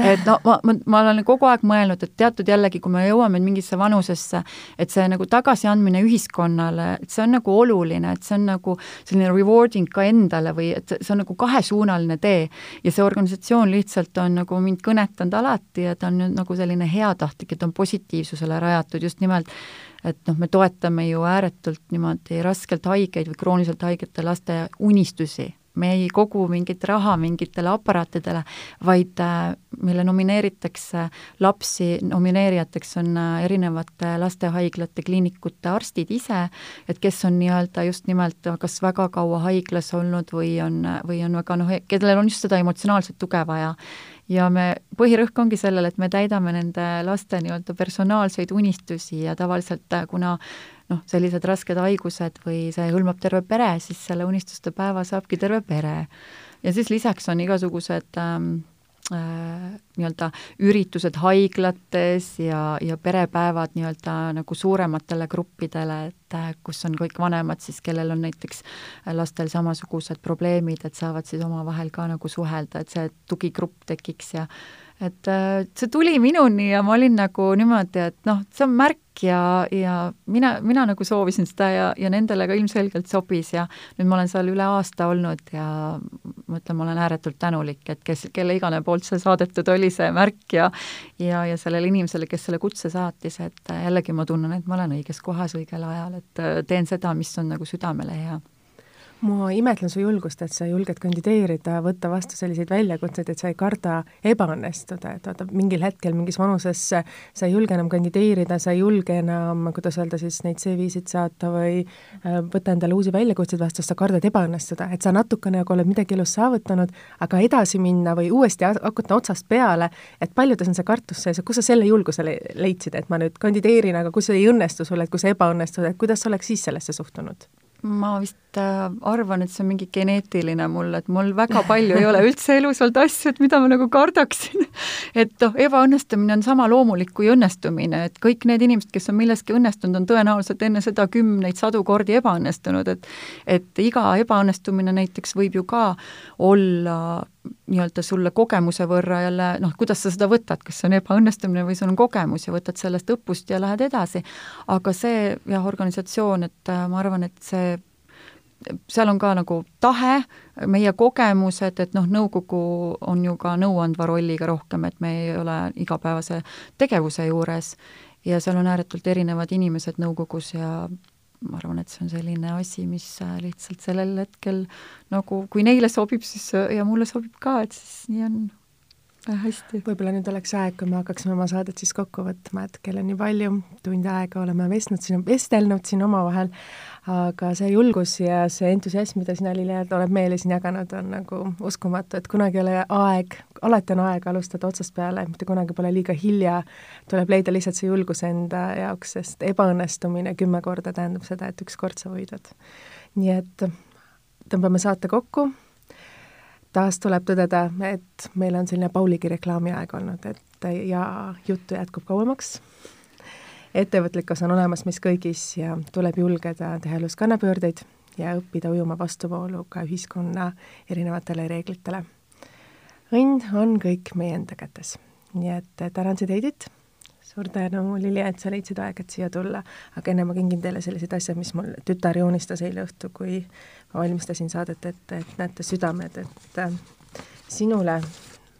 et no ma, ma, ma olen kogu aeg mõelnud, et teatud jällegi, kui me jõuame mingisse vanusesse, et see nagu tagasiandmine ühiskonnale, et see on nagu oluline, et see on nagu selline rewarding ka endale või et see on nagu kahesuunaline tee ja see organisatsioon lihtsalt on nagu mind kõnetanud alati, alati, et on nüüd nagu selline heatahtlik, et on positiivsusele rajatud just nimelt, et noh, me toetame ju ääretult niimoodi raskelt haigeid või krooniliselt haigete laste unistusi. Me ei kogu mingit raha mingitele aparaatidele, vaid äh, mille nomineeritakse lapsi, nomineerijateks on äh, erinevate lastehaiglate, kliinikute arstid ise, et kes on nii-öelda just nimelt kas väga kaua haiglas olnud või on, või on väga noh, kellel on just seda emotsionaalset tuge vaja ja me, põhirõhk ongi sellel, et me täidame nende laste nii-öelda personaalseid unistusi ja tavaliselt kuna noh, sellised rasked haigused või see hõlmab terve pere, siis selle unistuste päeva saabki terve pere. ja siis lisaks on igasugused ähm, äh, nii-öelda üritused haiglates ja, ja perepäevad nii-öelda nagu suurematele gruppidele, et äh, kus on kõik vanemad siis, kellel on näiteks lastel samasugused probleemid, et saavad siis omavahel ka nagu suhelda, et see tugigrupp tekiks ja et äh, see tuli minuni ja ma olin nagu niimoodi, et noh, see on märk ja, ja mina, mina nagu soovisin seda ja, ja nendele ka ilmselgelt sobis ja nüüd ma olen seal üle aasta olnud ja ma ütlen, ma olen ääretult tänulik, et kes, kelle igane poolt see saadetud oli, see märk ja ja, ja sellele inimesele, kes selle kutse saatis, et jällegi ma tunnen, et ma olen õiges kohas õigel ajal, et teen seda, mis on nagu südamele hea ma imetlen su julgust, et sa julged kandideerida, võtta vastu selliseid väljakutseid, et sa ei karda ebaõnnestuda, et vaata, mingil hetkel mingis vanuses sa ei julge enam kandideerida, sa ei julge enam, kuidas öelda siis, neid CV-sid saata või äh, võtta endale uusi väljakutseid vastu, sest sa kardad ebaõnnestuda, et sa natukene nagu oled midagi elus saavutanud, aga edasi minna või uuesti hakata otsast peale, et paljudes on see kartus sees, et kus sa selle julguse leidsid, et ma nüüd kandideerin, aga kui see ei õnnestu sul, et kui sa ebaõnnestud, et kuidas sa oleks siis sellesse suhtunud? ma vist arvan, et see on mingi geneetiline mul, et mul väga palju ei ole üldse elus olnud asju, et mida ma nagu kardaksin. et noh, ebaõnnestumine on sama loomulik kui õnnestumine, et kõik need inimesed, kes on milleski õnnestunud, on tõenäoliselt enne seda kümneid, sadu kordi ebaõnnestunud, et et iga ebaõnnestumine näiteks võib ju ka olla nii-öelda sulle kogemuse võrra jälle noh, kuidas sa seda võtad, kas see on ebaõnnestumine või sul on kogemus ja võtad sellest õppust ja lähed edasi. aga see jah, organisatsioon, et äh, ma arvan, et see seal on ka nagu tahe, meie kogemused, et noh, nõukogu on ju ka nõuandva rolliga rohkem, et me ei ole igapäevase tegevuse juures. Ja seal on ääretult erinevad inimesed nõukogus ja ma arvan, et see on selline asi, mis äh, lihtsalt sellel hetkel nagu, kui neile sobib, siis ja mulle sobib ka, et siis nii on hästi. võib-olla nüüd oleks aeg, kui me hakkaksime oma saadet siis kokku võtma, et kell on nii palju, tund aega oleme vestnud siin, vestelnud siin omavahel, aga see julgus ja see entusiasm, mida sina, Liliad, oled meile siin jaganud, on nagu uskumatu, et kunagi ei ole aeg, alati on aeg alustada otsast peale, mitte kunagi pole liiga hilja, tuleb leida lihtsalt see julgus enda jaoks, sest ebaõnnestumine kümme korda tähendab seda, et üks kord sa võidad. nii et tõmbame saate kokku, taas tuleb tõdeda, et meil on selline Pauligi reklaamiaeg olnud, et ja juttu jätkub kauemaks ettevõtlikkus on olemas meis kõigis ja tuleb julgeda teha elus kannapöördeid ja õppida ujuma vastuvoolu ka ühiskonna erinevatele reeglitele. õnn on kõik meie enda kätes. nii et tänan sind, Heidit, suur tänu, Lilja, et sa leidsid aega, et siia tulla, aga enne ma kingin teile sellised asjad, mis mul tütar joonistas eile õhtu, kui ma valmistasin saadet ette, et näete, südamed, et äh, sinule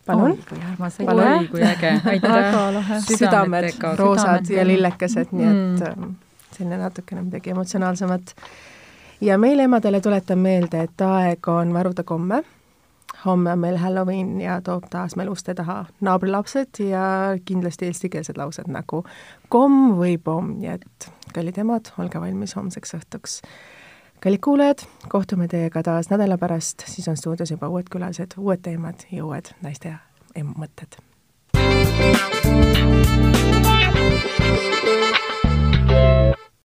palun. kui armas ole. kui äge, aitäh. südamed, roosad ja lillekesed, nii et mm. Ähm, selline natukene midagi emotsionaalsemat. ja meile emadele tuletan meelde, et aeg on varuda komme, homme on meil Halloween ja toob taas meil uste taha naabrilapsed ja kindlasti eestikeelsed laused nagu komm või pomm, nii et kallid emad, olge valmis homseks õhtuks. Kallid kuulajad, kohtume teiega taas nädala pärast, siis on stuudios juba uued külalised, uued teemad ja uued naiste ja emu mõtted.